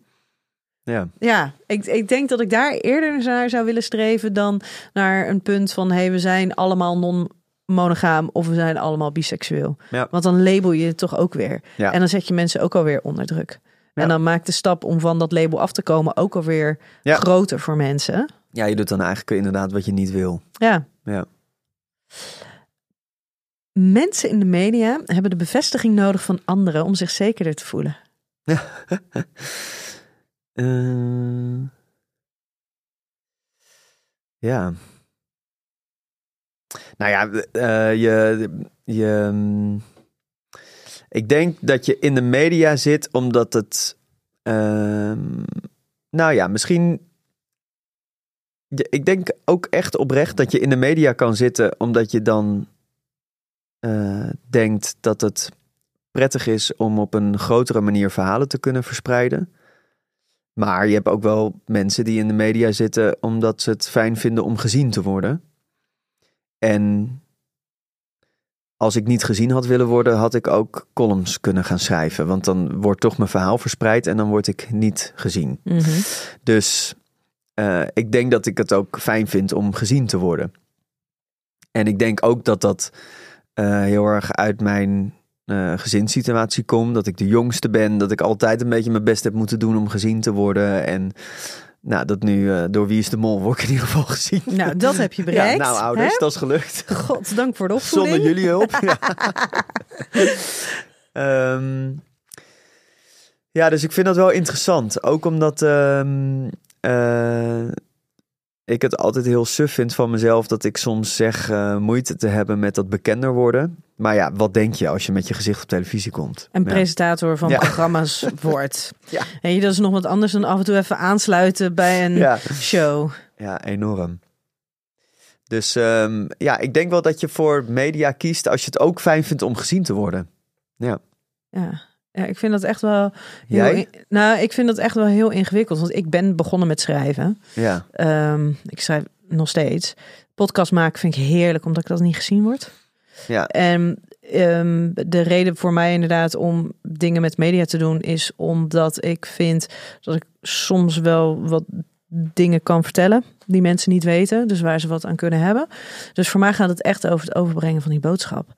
Ja. Ja, ik, ik denk dat ik daar eerder naar zou willen streven dan naar een punt van hé, hey, we zijn allemaal non-monogaam of we zijn allemaal biseksueel. Ja. Want dan label je het toch ook weer. Ja. En dan zet je mensen ook alweer onder druk. Ja. En dan maakt de stap om van dat label af te komen ook alweer groter voor mensen. ja, je doet dan eigenlijk inderdaad wat je niet wil. Ja. Ja. Mensen in de media hebben de bevestiging nodig van anderen om zich zekerder te voelen. Eh, ja. Nou ja, eh, je, je, mm, ik denk dat je in de media zit omdat het, ehm, nou ja, misschien. Ik denk ook echt oprecht dat je in de media kan zitten omdat je dan eh, denkt dat het prettig is om op een grotere manier verhalen te kunnen verspreiden. Maar je hebt ook wel mensen die in de media zitten omdat ze het fijn vinden om gezien te worden. En als ik niet gezien had willen worden, had ik ook columns kunnen gaan schrijven. Want dan wordt toch mijn verhaal verspreid en dan word ik niet gezien. Dus eh, ik denk dat ik het ook fijn vind om gezien te worden. En ik denk ook dat dat eh, heel erg uit mijn eh, gezinssituatie komt. Dat ik de jongste ben. Dat ik altijd een beetje mijn best heb moeten doen om gezien te worden. En nou, dat nu eh, door Wie is de Mol word ik in ieder geval gezien. Nou, dat heb je bereikt. Ja, nou ouders, hè? dat is gelukt. God, dank voor de opvoeding. Zonder jullie hulp. ja. Ehm, ja, dus ik vind dat wel interessant. Ook omdat ehm, eh, ik het altijd heel suf vind van mezelf dat ik soms zeg moeite te hebben met dat bekender worden. Maar ja, wat denk je als je met je gezicht op televisie komt? En Ja. presentator van Ja. programma's wordt. Ja. En je, dat is nog wat anders dan af en toe even aansluiten bij een Ja. show. Ja, enorm. Dus ehm, ja, ik denk wel dat je voor media kiest als je het ook fijn vindt om gezien te worden. Ja. Ja. ja, ik vind dat echt wel. Heel in- nou, ik vind dat echt wel heel ingewikkeld. Want ik ben begonnen met schrijven. Ja. Ehm, ik schrijf nog steeds. Podcast maken vind ik heerlijk, omdat ik dat niet gezien word. Ja. En ehm, de reden voor mij inderdaad om dingen met media te doen is omdat ik vind dat ik soms wel wat dingen kan vertellen die mensen niet weten, dus waar ze wat aan kunnen hebben. Dus voor mij gaat het echt over het overbrengen van die boodschap.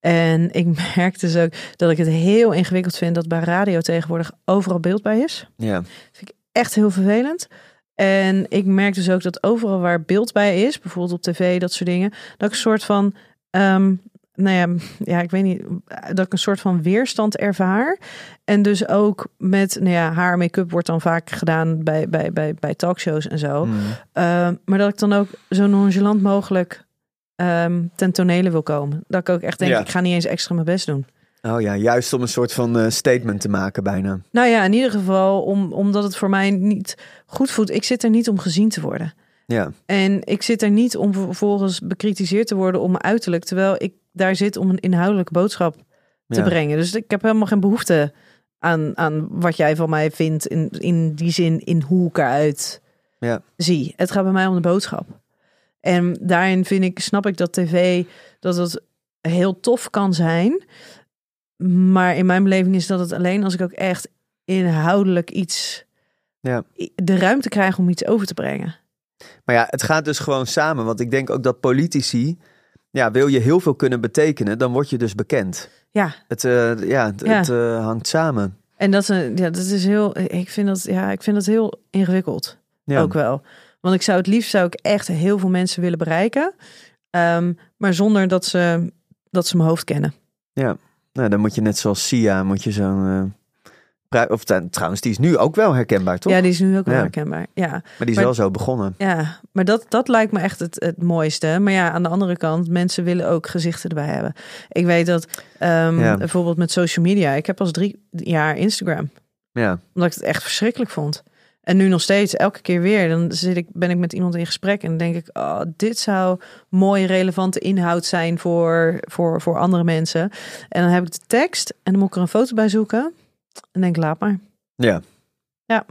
En ik merk dus ook dat ik het heel ingewikkeld vind dat bij radio tegenwoordig overal beeld bij is Ja. echt heel vervelend. En ik merk dus ook dat overal waar beeld bij is, bijvoorbeeld op tv, dat soort dingen, dat ik een soort van, ehm, nou ja, ja, ik weet niet, dat ik een soort van weerstand ervaar. En dus ook met, nou ja, haar make-up wordt dan vaak gedaan bij, bij, bij, bij talkshows en zo. Mm. Ehm, maar dat ik dan ook zo nonchalant mogelijk ehm ten tonele wil komen. Dat ik ook echt denk, Ja. ik ga niet eens extra mijn best doen. Oh ja, juist om een soort van eh, statement te maken bijna. Nou ja, in ieder geval om, omdat het voor mij niet goed voelt. Ik zit er niet om gezien te worden. Ja. En ik zit er niet om vervolgens bekritiseerd te worden om mijn uiterlijk. Terwijl ik daar zit om een inhoudelijke boodschap te Ja. brengen. Dus ik heb helemaal geen behoefte aan, aan wat jij van mij vindt. In, in die zin, in hoe ik eruit Ja. zie. Het gaat bij mij om de boodschap. En daarin vind ik, snap ik dat tv, dat het heel tof kan zijn. Maar in mijn beleving is dat het alleen als ik ook echt inhoudelijk iets, Ja. de ruimte krijg om iets over te brengen. Maar ja, het gaat dus gewoon samen. Want ik denk ook dat politici, ja, wil je heel veel kunnen betekenen, dan word je dus bekend. Ja, Het, eh, ja, het, Ja. het, eh, hangt samen. en dat, is- ja, dat is heel, ik vind dat, ja, ik vind dat heel ingewikkeld. Ja. Ook wel. Want ik zou het liefst zou ik echt heel veel mensen willen bereiken. Ehm, maar zonder dat ze, dat ze mijn hoofd kennen. Nou, dan moet je net zoals Sia, moet je zo'n... of trouwens, die is nu ook wel herkenbaar, toch? Ja, die is nu ook wel Ja. herkenbaar. Ja, Maar die is maar- wel zo begonnen. ja. maar dat, dat lijkt me echt het, het mooiste. Maar ja, aan de andere kant, mensen willen ook gezichten erbij hebben. Ik weet dat ehm, Ja. bijvoorbeeld met social media. Ik heb pas drie jaar Instagram. Ja, Omdat ik het echt verschrikkelijk vond. En nu nog steeds, elke keer weer. Dan zit ik, ben ik met iemand in gesprek en dan denk ik, oh, dit zou mooie, relevante inhoud zijn voor, voor, voor andere mensen. En dan heb ik de tekst en dan moet ik er een foto bij zoeken. En denk laat maar. ja.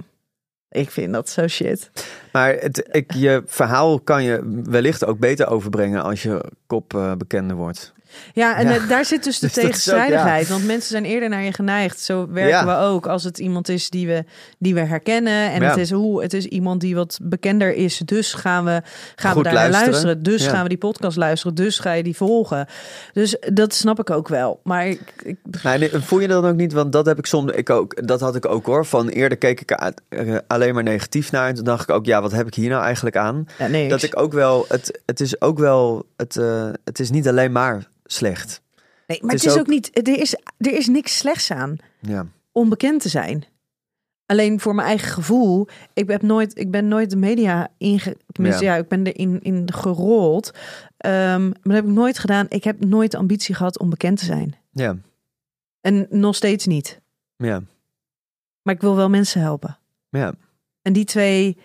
Ik vind dat zo shit. Maar het, ik, je verhaal kan je wellicht ook beter overbrengen als je kop eh, bekender wordt. Ja, en Ja. eh, daar zit dus de Dus ook, tegenstrijdigheid. Want mensen zijn eerder naar je geneigd. Zo werken Ja. we ook. Als het iemand is die we, die we herkennen. En het is hoe het is iemand die wat bekender is. Dus gaan we, gaan Goed we daar naar luisteren. luisteren. Dus gaan we die podcast luisteren. Dus ga je die volgen. Dus dat snap ik ook wel. Maar ik, ik, Nee, voel je dat ook niet? Want dat heb ik soms, ik ook, dat had ik ook hoor. Van eerder keek ik eh, alleen maar negatief naar. En toen dacht ik ook, ja, wat heb ik hier nou eigenlijk aan? ja, nee, Dat ik ook wel, het, het is ook wel, het, eh, het is niet alleen maar slecht. nee, maar het het is ook- ook niet. Er is, er is niks slechts aan. Ja, om bekend te zijn. Alleen voor mijn eigen gevoel, ik heb nooit, ik ben nooit de media inge, tenminste, Ja. ja. ik ben erin in gerold, Ehm, maar dat heb ik nooit gedaan. Ik heb nooit de ambitie gehad om bekend te zijn ja, en nog steeds niet. ja, Maar ik wil wel mensen helpen. ja. En die twee.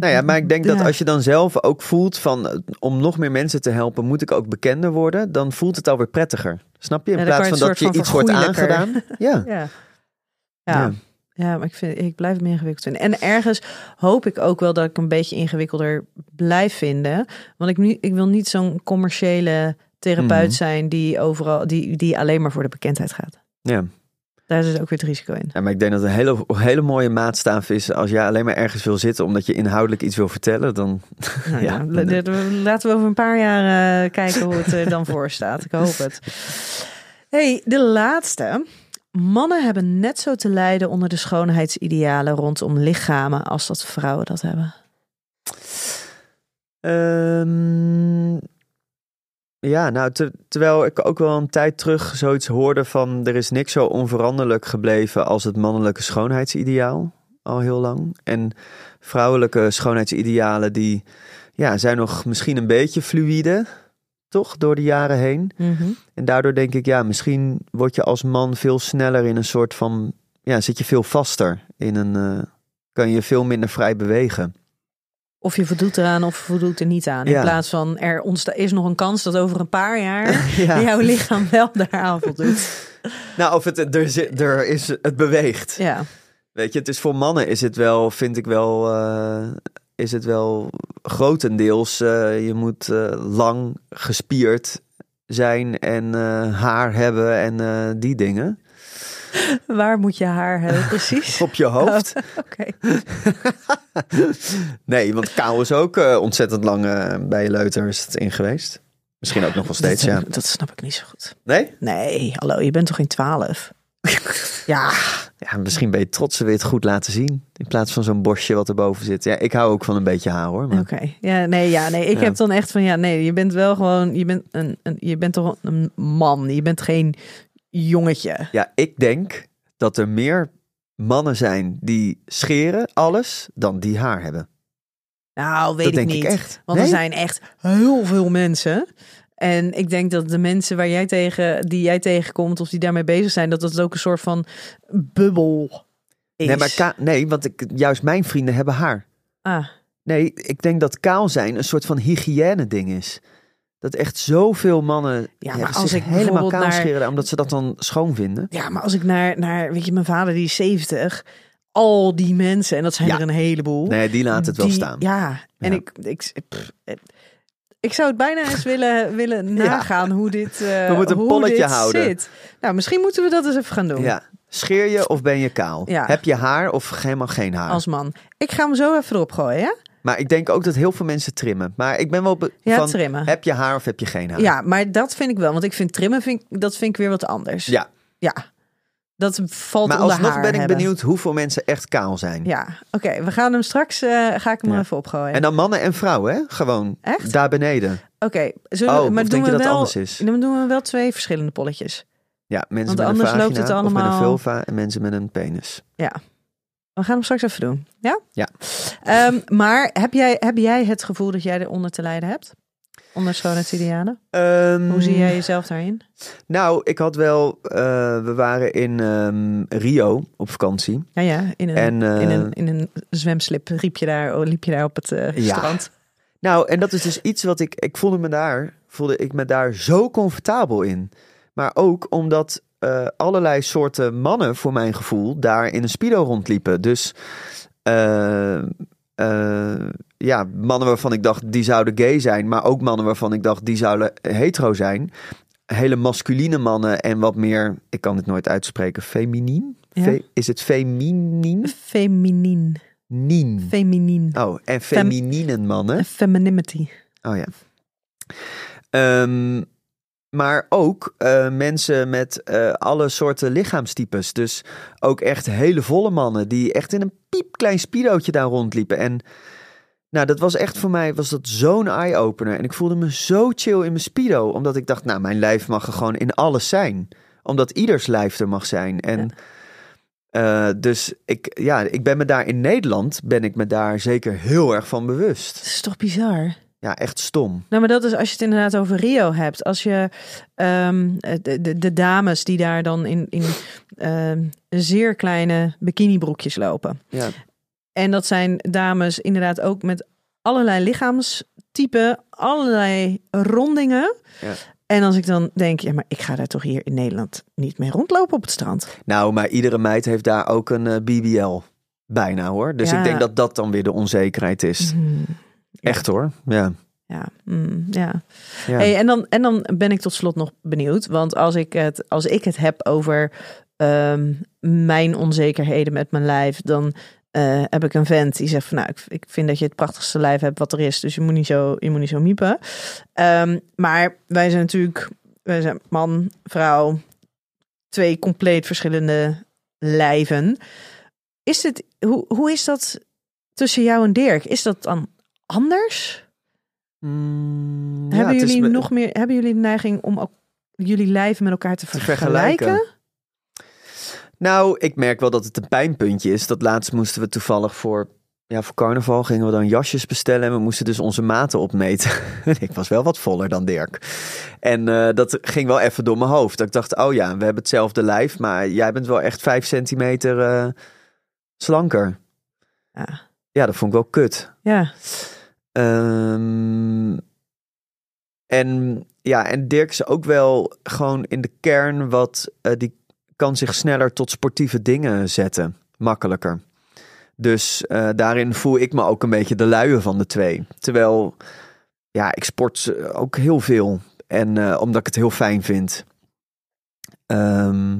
Nou ja, maar ik denk dat als je dan zelf ook voelt van, eh, om nog meer mensen te helpen, moet ik ook bekender worden. Dan voelt het alweer prettiger. Snap je? In Ja, plaats van dat je iets wordt aangedaan. Ja, Ja. Ja. ja. maar ik, vind, ik blijf meer ingewikkeld vinden. En ergens hoop ik ook wel dat ik een beetje ingewikkelder blijf vinden. Want ik, nu, ik wil niet zo'n commerciële therapeut Mhm. zijn die overal die, die alleen maar voor de bekendheid gaat. ja. Daar zit ook weer het risico in. Ja, maar ik denk dat het een hele, hele mooie maatstaaf is. Als jij alleen maar ergens wil zitten omdat je inhoudelijk iets wil vertellen, dan. Nou Ja. laten we over een paar jaar eh, kijken hoe het er dan voor staat. Ik hoop het. Hey, de laatste. Mannen hebben net zo te lijden onder de schoonheidsidealen rondom lichamen als dat vrouwen dat hebben. Ehm, ja, nou, ter- terwijl ik ook wel een tijd terug zoiets hoorde van er is niks zo onveranderlijk gebleven als het mannelijke schoonheidsideaal al heel lang. En vrouwelijke schoonheidsidealen die ja, zijn nog misschien een beetje fluïde, toch, door de jaren heen. En daardoor denk ik, ja, misschien word je als man veel sneller in een soort van, ja, zit je veel vaster in een, eh, kan je veel minder vrij bewegen. Of je voldoet eraan of voldoet er niet aan. In Ja. plaats van er ontsta- is nog een kans dat over een paar jaar Ja. jouw lichaam wel daaraan voldoet. Nou, of het er, zit- er is, het beweegt. Ja. Weet je, het is voor mannen is het wel, vind ik wel, eh, is het wel grotendeels. eh, je moet eh, lang gespierd zijn en haar hebben en die dingen Waar moet je haar hebben precies? op je hoofd. Oké. Nee, want kaal is ook eh, ontzettend lang eh, bij je leuter is het in geweest. Misschien ook nog wel steeds, dat, ja. dat snap ik niet zo goed. Nee? Nee, hallo, je bent toch geen twaalf? ja, Ja, misschien ben je trots je het goed laten zien. In plaats van zo'n bosje wat erboven zit. Ja, ik hou ook van een beetje haar hoor. Maar... oké. Ja, nee, ja, nee. Ik Ja. heb dan echt van, ja, nee, je bent wel gewoon, je bent een, een je bent toch een man. Je bent geen jongetje. Ja, ik denk dat er meer mannen zijn die scheren alles dan die haar hebben. Nou, weet dat ik denk niet. ik echt. Want Nee? er zijn echt heel veel mensen. En ik denk dat de mensen waar jij tegen, die jij tegenkomt of die daarmee bezig zijn, dat dat ook een soort van bubbel is. Nee, maar ka- nee, want ik, juist mijn vrienden hebben haar. ah, Nee, ik denk dat kaal zijn een soort van hygiëne ding is. Dat echt zoveel mannen Ja, maar als ik helemaal kaal naar- scheren, omdat ze dat dan schoon vinden. ja, maar als ik naar, naar, weet je, mijn vader die is 70. al die mensen, en dat zijn Ja. er een heleboel. Nee, die laat het wel staan. Ja, en ik, ik, pff, ik zou het bijna eens willen, willen nagaan hoe dit, eh, We moeten een polletje houden. zit. Nou, misschien moeten we dat eens even gaan doen. Ja. Scheer je of ben je kaal? Ja. Heb je haar of helemaal geen haar? Als man. Ik ga hem zo even erop gooien, ja? Maar ik denk ook dat heel veel mensen trimmen. Maar ik ben wel Ja, van, trimmen. heb je haar of heb je geen haar? Ja, maar dat vind ik wel. Want ik vind trimmen, vind ik, dat vind ik weer wat anders. Ja, Ja. Dat valt maar onder alsnog haar ben ik hebben. benieuwd hoeveel mensen echt kaal zijn. Ja, oké. we gaan hem straks, eh, ga ik hem Ja. even opgooien. En dan mannen en vrouwen, hè? Gewoon Echt? daar beneden. Oké, zullen Oh, maar doen we dat wel, anders is? Dan doen we wel twee verschillende polletjes. Ja, mensen Want met anders een loopt vagina het of met een allemaal- vulva en mensen met een penis. Ja. We gaan hem straks even doen. Ja? Ja. Ehm, maar heb jij, heb jij het gevoel dat jij eronder te lijden hebt? Onder schoonheidsidealen? Ehm, Hoe zie jij jezelf daarin? Nou, ik had wel... eh, we waren in ehm, Rio op vakantie. Ja, ja. In een, En, eh, in een, in een zwemslip riep je daar, liep je daar op het eh, Ja. strand. Nou, en dat is dus iets wat ik... Ik voelde me daar, voelde ik me daar zo comfortabel in. Maar ook omdat eh, allerlei soorten mannen, voor mijn gevoel, daar in een speedo rondliepen. Dus... eh, eh, ja, mannen waarvan ik dacht die zouden gay zijn, maar ook mannen waarvan ik dacht die zouden hetero zijn. Hele masculine mannen en wat meer, ik kan het nooit uitspreken, feminien? Ja. Fe- is het feminien? Feminien. Nien. Feminien. Oh, en feminine mannen. Femininity. Oh ja. Ehm, maar ook eh, mensen met eh, alle soorten lichaamstypes. Dus ook echt hele volle mannen die echt in een piepklein spirootje daar rondliepen. En nou, dat was echt voor mij was dat zo'n eye-opener. En ik voelde me zo chill in mijn spido. Omdat ik dacht, nou, mijn lijf mag er gewoon in alles zijn. Omdat ieders lijf er mag zijn. En eh, dus ik, ja, ik ben me daar in Nederland, ben ik me daar zeker heel erg van bewust. Dat is toch bizar? Ja, echt stom. Nou, maar dat is als je het inderdaad over Rio hebt. Als je ehm, de, de, de dames die daar dan in, in ehm, zeer kleine bikinibroekjes lopen. Ja. En dat zijn dames inderdaad ook met allerlei lichaamstypen, allerlei rondingen. Ja. En als ik dan denk, ja, maar ik ga daar toch hier in Nederland niet mee rondlopen op het strand. Nou, maar iedere meid heeft daar ook een eh, BBL. Bijna hoor. Dus Ja. ik denk dat dat dan weer de onzekerheid is. Echt hoor. Ja. ja, mm, ja. ja. Hey, en, dan, en dan ben ik tot slot nog benieuwd. Want als ik het, als ik het heb over ehm, mijn onzekerheden met mijn lijf, dan eh, heb ik een vent die zegt van nou, ik, ik vind dat je het prachtigste lijf hebt wat er is. Dus je moet niet zo, je moet niet zo miepen. Ehm, maar wij zijn natuurlijk, wij zijn man, vrouw, twee compleet verschillende lijven. Is het, hoe, hoe is dat tussen jou en Dirk? Is dat dan anders? Mm, hebben, jullie me- nog meer, hebben jullie de neiging om ook jullie lijven met elkaar te, te vergelijken? vergelijken? Nou, ik merk wel dat het een pijnpuntje is. Dat laatst moesten we toevallig voor, ja, voor carnaval gingen we dan jasjes bestellen. En we moesten dus onze maten opmeten. En ik was wel wat voller dan Dirk. En eh, dat ging wel even door mijn hoofd. Dat ik dacht, oh ja, we hebben hetzelfde lijf. Maar jij bent wel echt vijf centimeter eh, slanker. Ja. Ja, dat vond ik wel kut. Ja, Ehm, en ja, en Dirk is ook wel gewoon in de kern wat eh, die kan zich sneller tot sportieve dingen zetten, makkelijker. Dus eh, daarin voel ik me ook een beetje de luie van de twee. Terwijl, ja, ik sport eh, ook heel veel. En omdat ik het heel fijn vind. Ehm,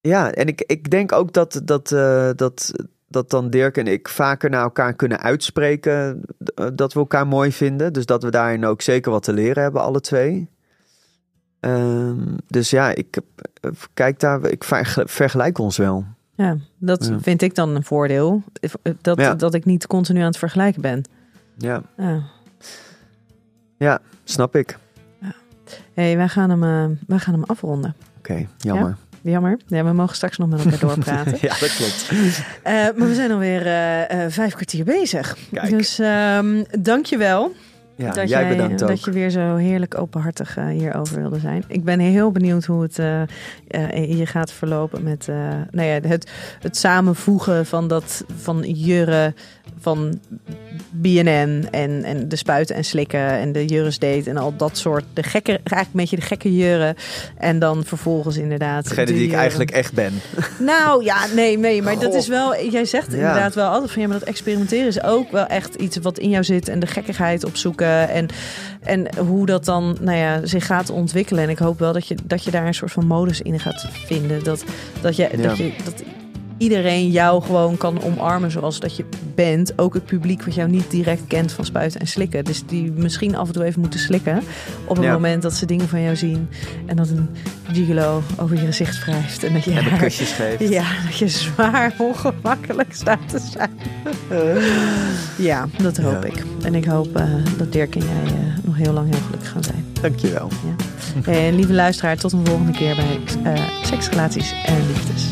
ja, en ik, ik denk ook dat, dat, dat, dat dan Dirk en ik vaker naar elkaar kunnen uitspreken eh, dat we elkaar mooi vinden. Dus dat we daarin ook zeker wat te leren hebben, alle twee. Ehm, dus ja, ik eh, kijk daar, ik verge- vergelijk ons wel. ja dat Ja. vind ik dan een voordeel. Dat, Ja. dat ik niet continu aan het vergelijken ben. Ja, Ja. snap ik. hey, wij, gaan hem, eh, wij gaan hem afronden. Oké, jammer. Jammer. Ja, we mogen straks nog met elkaar doorpraten. Ja, dat klopt. Eh, maar we zijn alweer eh, vijf kwartier bezig. Kijk. Dus ehm dank je wel. Ja, dat jij bedankt ook. Dat je weer zo heerlijk openhartig hierover wilde zijn. Ik ben heel benieuwd hoe het eh, hier gaat verlopen met nou ja, het, het samenvoegen van dat van jurre, van BNN en, en de spuiten en slikken en de Juris date en al dat soort. De gekke, eigenlijk een beetje de gekke juren. En dan vervolgens inderdaad. Degene de die ik eigenlijk echt ben. Nou ja, nee, nee, maar dat is wel. Jij zegt Ja. inderdaad wel altijd van ja, maar dat experimenteren is ook wel echt iets wat in jou zit en de gekkigheid opzoeken en, en hoe dat dan nou ja, zich gaat ontwikkelen. En ik hoop wel dat je, dat je daar een soort van modus in gaat vinden. Dat, dat, je, Ja. dat, je, dat iedereen jou gewoon kan omarmen zoals dat je bent. Ook het publiek wat jou niet direct kent van spuiten en slikken. Dus die misschien af en toe even moeten slikken op het Ja. moment dat ze dingen van jou zien. En dat een gigolo over je gezicht wrijft. En dat je En haar- kusjes geeft. ja, dat je zwaar ongemakkelijk staat te zijn. ja, dat hoop Ja. ik. En ik hoop eh, dat Dirk en jij eh, nog heel lang heel gelukkig gaan zijn. Dankjewel. En lieve luisteraar, tot een volgende keer bij eh Seks, Relaties en Liefdes.